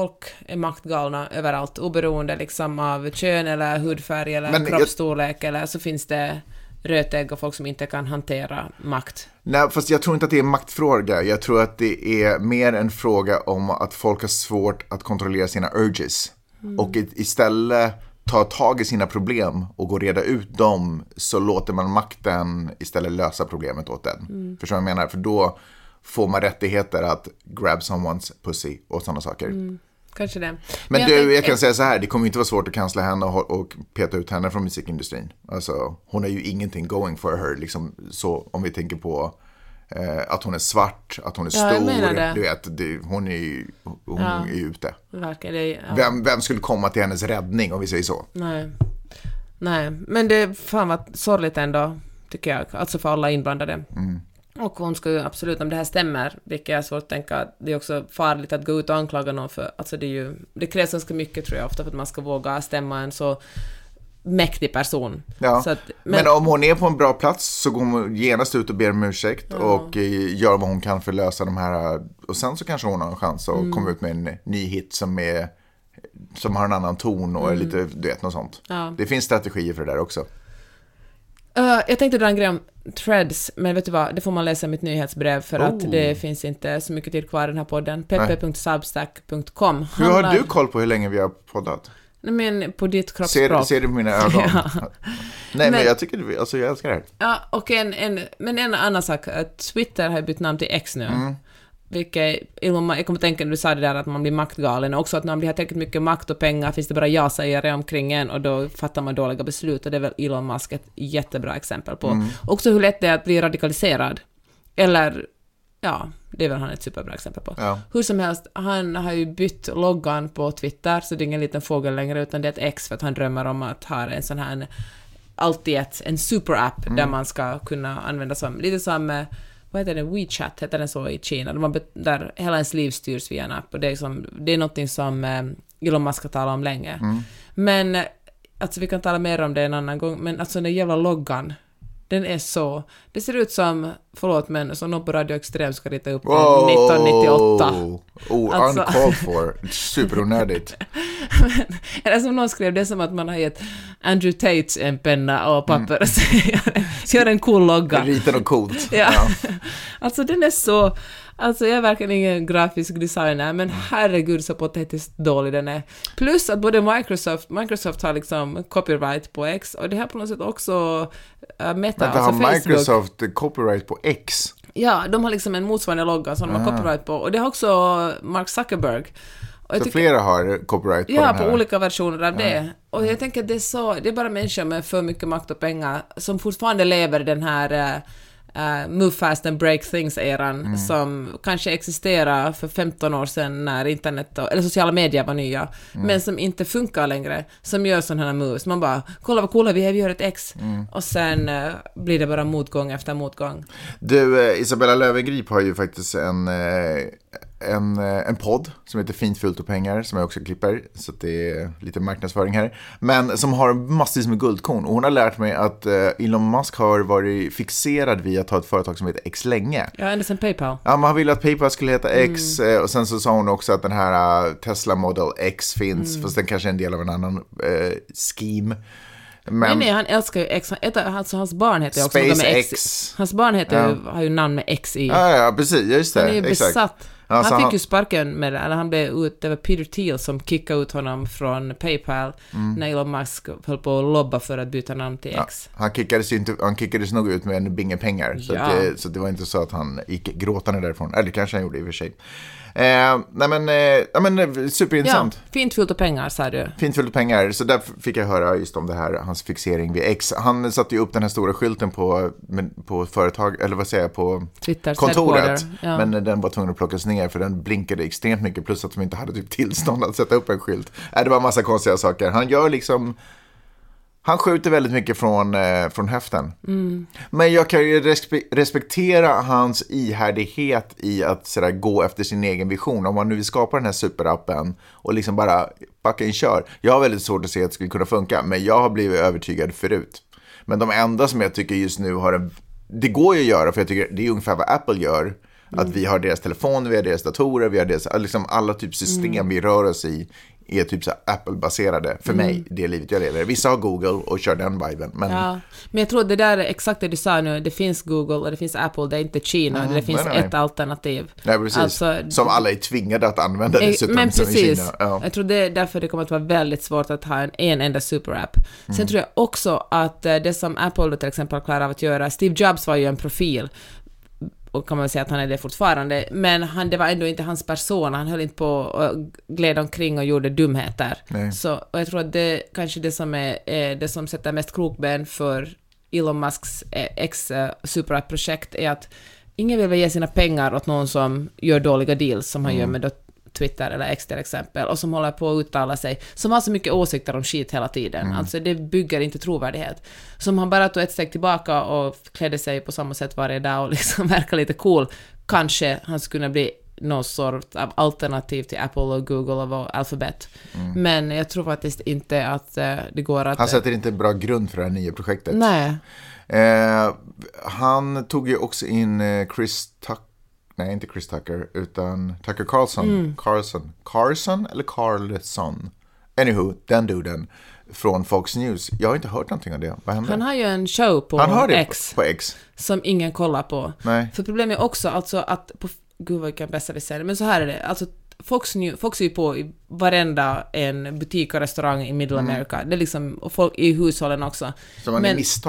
folk är maktgalna överallt, oberoende liksom av kön eller hudfärg eller Men jag- kroppsstorlek eller så finns det rötägg och folk som inte kan hantera makt. Nej, fast jag tror inte att det är en maktfråga. Jag tror att det är mer en fråga om att folk har svårt att kontrollera sina urges. Och i- istället ta tag i sina problem och gå och reda ut dem så låter man makten istället lösa problemet åt den. Förstår du vad jag menar? För då får man rättigheter att grab someone's pussy och sådana saker. Kanske det. Men jag du, tänker- jag kan säga så här, det kommer inte vara svårt att kansla henne och, och peta ut henne från musikindustrin. Alltså, hon har ju ingenting going for her, liksom så om vi tänker på eh, att hon är svart, att hon är Ja, jag stor, du vet, det, hon är ju hon Ja. är ute. Verkar det, ja. Vem, vem skulle komma till hennes räddning om vi säger så? Nej. Nej, men det är fan vad sorgligt ändå, tycker jag. Alltså för alla inblandade. Mm. Och hon ska ju absolut, om det här stämmer, vilket jag har svårt att tänka, att det är också farligt att gå ut och anklaga någon för, alltså det är ju, det krävs ganska mycket tror jag ofta för att man ska våga stämma en så mäktig person. Ja. Att, men, om hon är på en bra plats så går hon genast ut och ber om ursäkt och eh, gör vad hon kan för att lösa de här. Och sen så kanske hon har en chans att Mm. komma ut med en ny hit som är som har en annan ton och är lite, du vet, något sånt. Mm. Ja. Det finns strategier för det där också. Uh, jag tänkte dra en grej om threads, men vet du vad, det får man läsa i mitt nyhetsbrev för att Oh. det finns inte så mycket tid kvar i den här podden. peppe.substack.com Hur har du koll på hur länge vi har poddat? Nej, men på ditt kroppsspråk. Ser, ser du på mina ögon? Ja. Nej, men, Men- jag tycker alltså jag älskar det här. Ja, och en, en, men en annan sak, att Twitter har bytt namn till X nu. Mm. Vilket, Musk- jag kommer att tänka när du sa det där att man blir maktgalen, och också att när man blir har tillräckligt mycket makt och pengar finns det bara ja-sägare omkring en och då fattar man dåliga beslut och det är väl Elon Musk ett jättebra exempel på. Mm. Också hur lätt det är att bli radikaliserad. Eller, ja, det är väl han ett superbra exempel på. Ja. Hur som helst, han har ju bytt loggan på Twitter, så det är ingen liten fågel längre, utan det är ett X för att han drömmer om att ha en sån här alltid ett, en superapp där man ska kunna använda som, lite som, eh, vad heter det, WeChat, heter den så i Kina, där, man, bet- där hela ens liv styrs via en app och det är, som, det är någonting som eh, Elon Musk har talat om länge. Men, eh, alltså vi kan tala mer om det en annan gång, men alltså den jävla loggan, den är så, det ser ut som, förlåt men, som någon på Radio Extrem ska rita upp den 1998. Oh, Alltså- uncalled for. Superonödigt. Eller som någon skrev, det är som att man har gett Andrew Tate en penna och papper och så gör en- så gör en cool logga. Rita något coolt. Ja. Alltså den är så... Alltså jag är verkligen ingen grafisk designer, men herregud så patetiskt dålig den är. Plus att både Microsoft, Microsoft har liksom copyright på X och det har på något sätt också uh, Meta, Vänta, alltså har Facebook. Microsoft copyright på X? Ja, de har liksom en motsvarande logga som de har copyright på och det har också Mark Zuckerberg. Och Så tycker- flera har copyright på Ja, här? på olika versioner av det. Och jag tänker att det är så, det är bara människor med för mycket makt och pengar som fortfarande lever den här uh, move fast and break things-eran Mm. som kanske existerade för 15 år sedan när internet och, eller sociala medier var nya, Mm. men som inte funkar längre, som gör sådana här moves. Man bara, kolla vad coola vi är, vi gör ett X. Mm. Och sen eh, blir det bara motgång efter motgång. Du, eh, Isabella Löwengrip har ju faktiskt en, eh, en, eh, en podd som heter Fint, fult och pengar som jag också klipper. Så det är lite marknadsföring här. Men som har massvis med guldkorn. Och hon har lärt mig att eh, Elon Musk har varit fixerad vid att ha ett företag som heter X länge. Ja, ända sedan Paypal. Ja, man ville att Paypal skulle heta X eh, och sen så sa hon också att den här Tesla Model X finns, fast den kanske är en del av en annan eh, scheme. Nej, Men nej, han älskar ju X. Alltså, hans barn heter också med SpaceX. X. Hans barn heter ju, har ju namn med X i. ja, ja, precis, just det. Han är ju exakt. besatt. Ja, så han fick ju sparken med det, eller han blev ut, det var Peter Thiel som kickade ut honom från Paypal Mm. när Elon Musk höll på att lobba för att byta namn till X. Han kickades, inte, han kickades nog ut med en binge pengar. Så, Ja. det, så det var inte så att han gick gråtande därifrån. Eller kanske han gjorde i och för sig. Eh, nej men, eh, ja, men eh, Ja, superintressant. fint fyllt av pengar sa du. Fint fullt pengar, så där fick jag höra just om det här, hans fixering vid X. Han satte ju upp den här stora skylten på, på företag, eller vad säger jag, på Twitters kontoret. ja. Men den var tvungen att plockas ner för den blinkade extremt mycket, plus att de inte hade typ tillstånd att sätta upp en skylt. Äh, det var en massa konstiga saker. Han gör liksom, han skjuter väldigt mycket från, eh, från höften. Men jag kan ju respe- respektera hans ihärdighet i att sådär, gå efter sin egen vision. Om man nu vill skapa den här superappen och liksom bara fucking kör. Jag har väldigt svårt att se att det skulle kunna funka, men jag har blivit övertygad förut. Men de enda som jag tycker just nu har en... Det går ju att göra, för jag tycker det är ungefär vad Apple gör. Att vi har deras telefoner, vi har deras datorer, vi har deras, liksom alla typ system vi rör oss i är typ så Apple-baserade för mig, det livet jag lever. Vissa har Google och kör den viben, men Ja, men jag tror det där är exakt det du sa nu, det finns Google och det finns Apple, det är inte Kina, det finns nej, nej. ett alternativ. Nej, precis. Alltså, som alla är tvingade att använda Eh, dessutom. Men precis. Ja. Jag tror det är därför det kommer att vara väldigt svårt att ha en, en enda superapp. Mm. Sen tror jag också att eh, det som Apple till exempel klarar av att göra, Steve Jobs var ju en profil, och kan man säga att han är det fortfarande, men han, det var ändå inte hans person, han höll inte på och gled omkring och gjorde dumheter. Nej. Så, och jag tror att det kanske det som är eh, det som sätter mest krokben för Elon Musks eh, ex eh, är att ingen vill väl ge sina pengar åt någon som gör dåliga deals, som han gör med Twitter eller X till exempel, och som håller på att uttala sig, som har så mycket åsikter om skit hela tiden. Alltså det bygger inte trovärdighet. Som han bara tog ett steg tillbaka och klädde sig på samma sätt varje dag och liksom verkar lite cool. Kanske han skulle kunna bli någon sort av alternativ till Apple och Google och Alphabet. Men jag tror faktiskt inte att eh, det går att... Han sätter inte en bra grund för det här nya projektet. Nej. Eh, han tog ju också in eh, Chris Tucker. Nej, inte Chris Tucker, utan Tucker Carlson. Mm. Carlson. Carlson eller Carlson? Anywho, den duden från Fox News. Jag har inte hört någonting av det. Vad hände? Han har ju en show på Han har det X. på X. som ingen kollar på. Nej. För problemet är också alltså att, på, gud vilken besserwisser, men så här är det, alltså Fox, News, Fox är ju på i varenda en butik och restaurang i Middle America, det är liksom, och folk i hushållen också. Så man Men- är så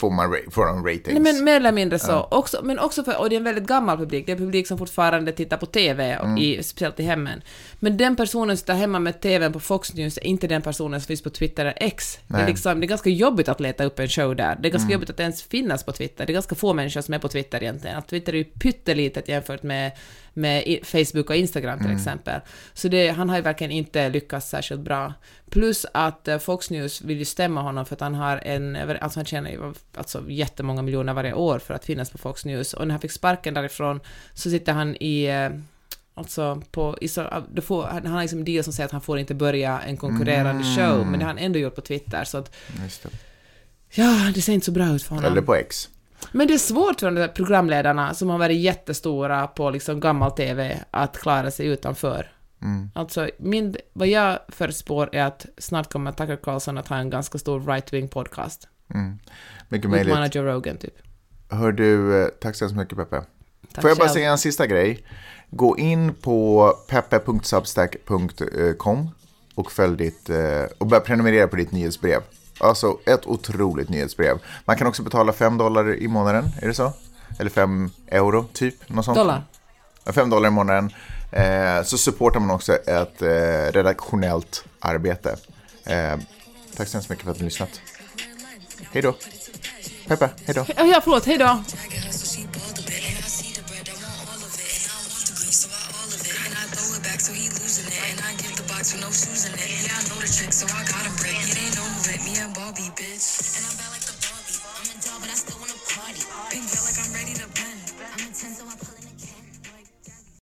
får man, får man ratings. Nej, men mer eller mindre så. Också, men också för, och det är en väldigt gammal publik, det är en publik som fortfarande tittar på TV, och i, speciellt i hemmen. Men den personen som sitter hemma med TVn på Fox News är inte den personen som finns på Twitter eller X. Det är, liksom, det är ganska jobbigt att leta upp en show där. Det är ganska jobbigt att ens finnas på Twitter. Det är ganska få människor som är på Twitter egentligen. Att Twitter är ju pyttelitet jämfört med, med Facebook och Instagram till exempel. Så det, han har ju verkligen inte lyckats särskilt bra. Plus att eh, Fox News vill ju stämma honom för att han har en, alltså han tjänar ju alltså jättemånga miljoner varje år för att finnas på Fox News. Och när han fick sparken därifrån så sitter han i eh, Alltså på, så, då får, han har liksom deal som säger att han får inte börja en konkurrerande show, men det har han ändå gjort på Twitter, så att det. ja, det ser inte så bra ut för honom. Eller på X. Men det är svårt för de där programledarna som har varit jättestora på liksom gammal TV att klara sig utanför. Mm. Alltså, min, vad jag förspår är att snart kommer Tucker Carlson att ha en ganska stor right-wing podcast. Mycket Utmana möjligt. Joe Rogan, typ. Hör du, eh, tack så hemskt mycket Peppe. Tack Får jag bara själv. säga en sista grej? Gå in på peppe.substack.com och följ ditt, eh, och börja prenumerera på ditt nyhetsbrev. Alltså ett otroligt nyhetsbrev. Man kan också betala 5 dollar i månaden, är det så? Eller 5 euro, typ. Något sånt. Dollar. Ja, 5 dollar i månaden. Eh, så supportar man också ett eh, redaktionellt arbete. Eh, tack så hemskt mycket för att ni har lyssnat. Hej då. Peppe, hej då. Ja, förlåt, hej då. Give with no shoes in it. Yeah, I know the trick, so I got him brick. Yeah, they know who me and Bobby, bitch. And I'm bad like the Barbie. I'm a doll, but I still wanna party. Pink feel like I'm ready to bend. I'm 10, so I pull it.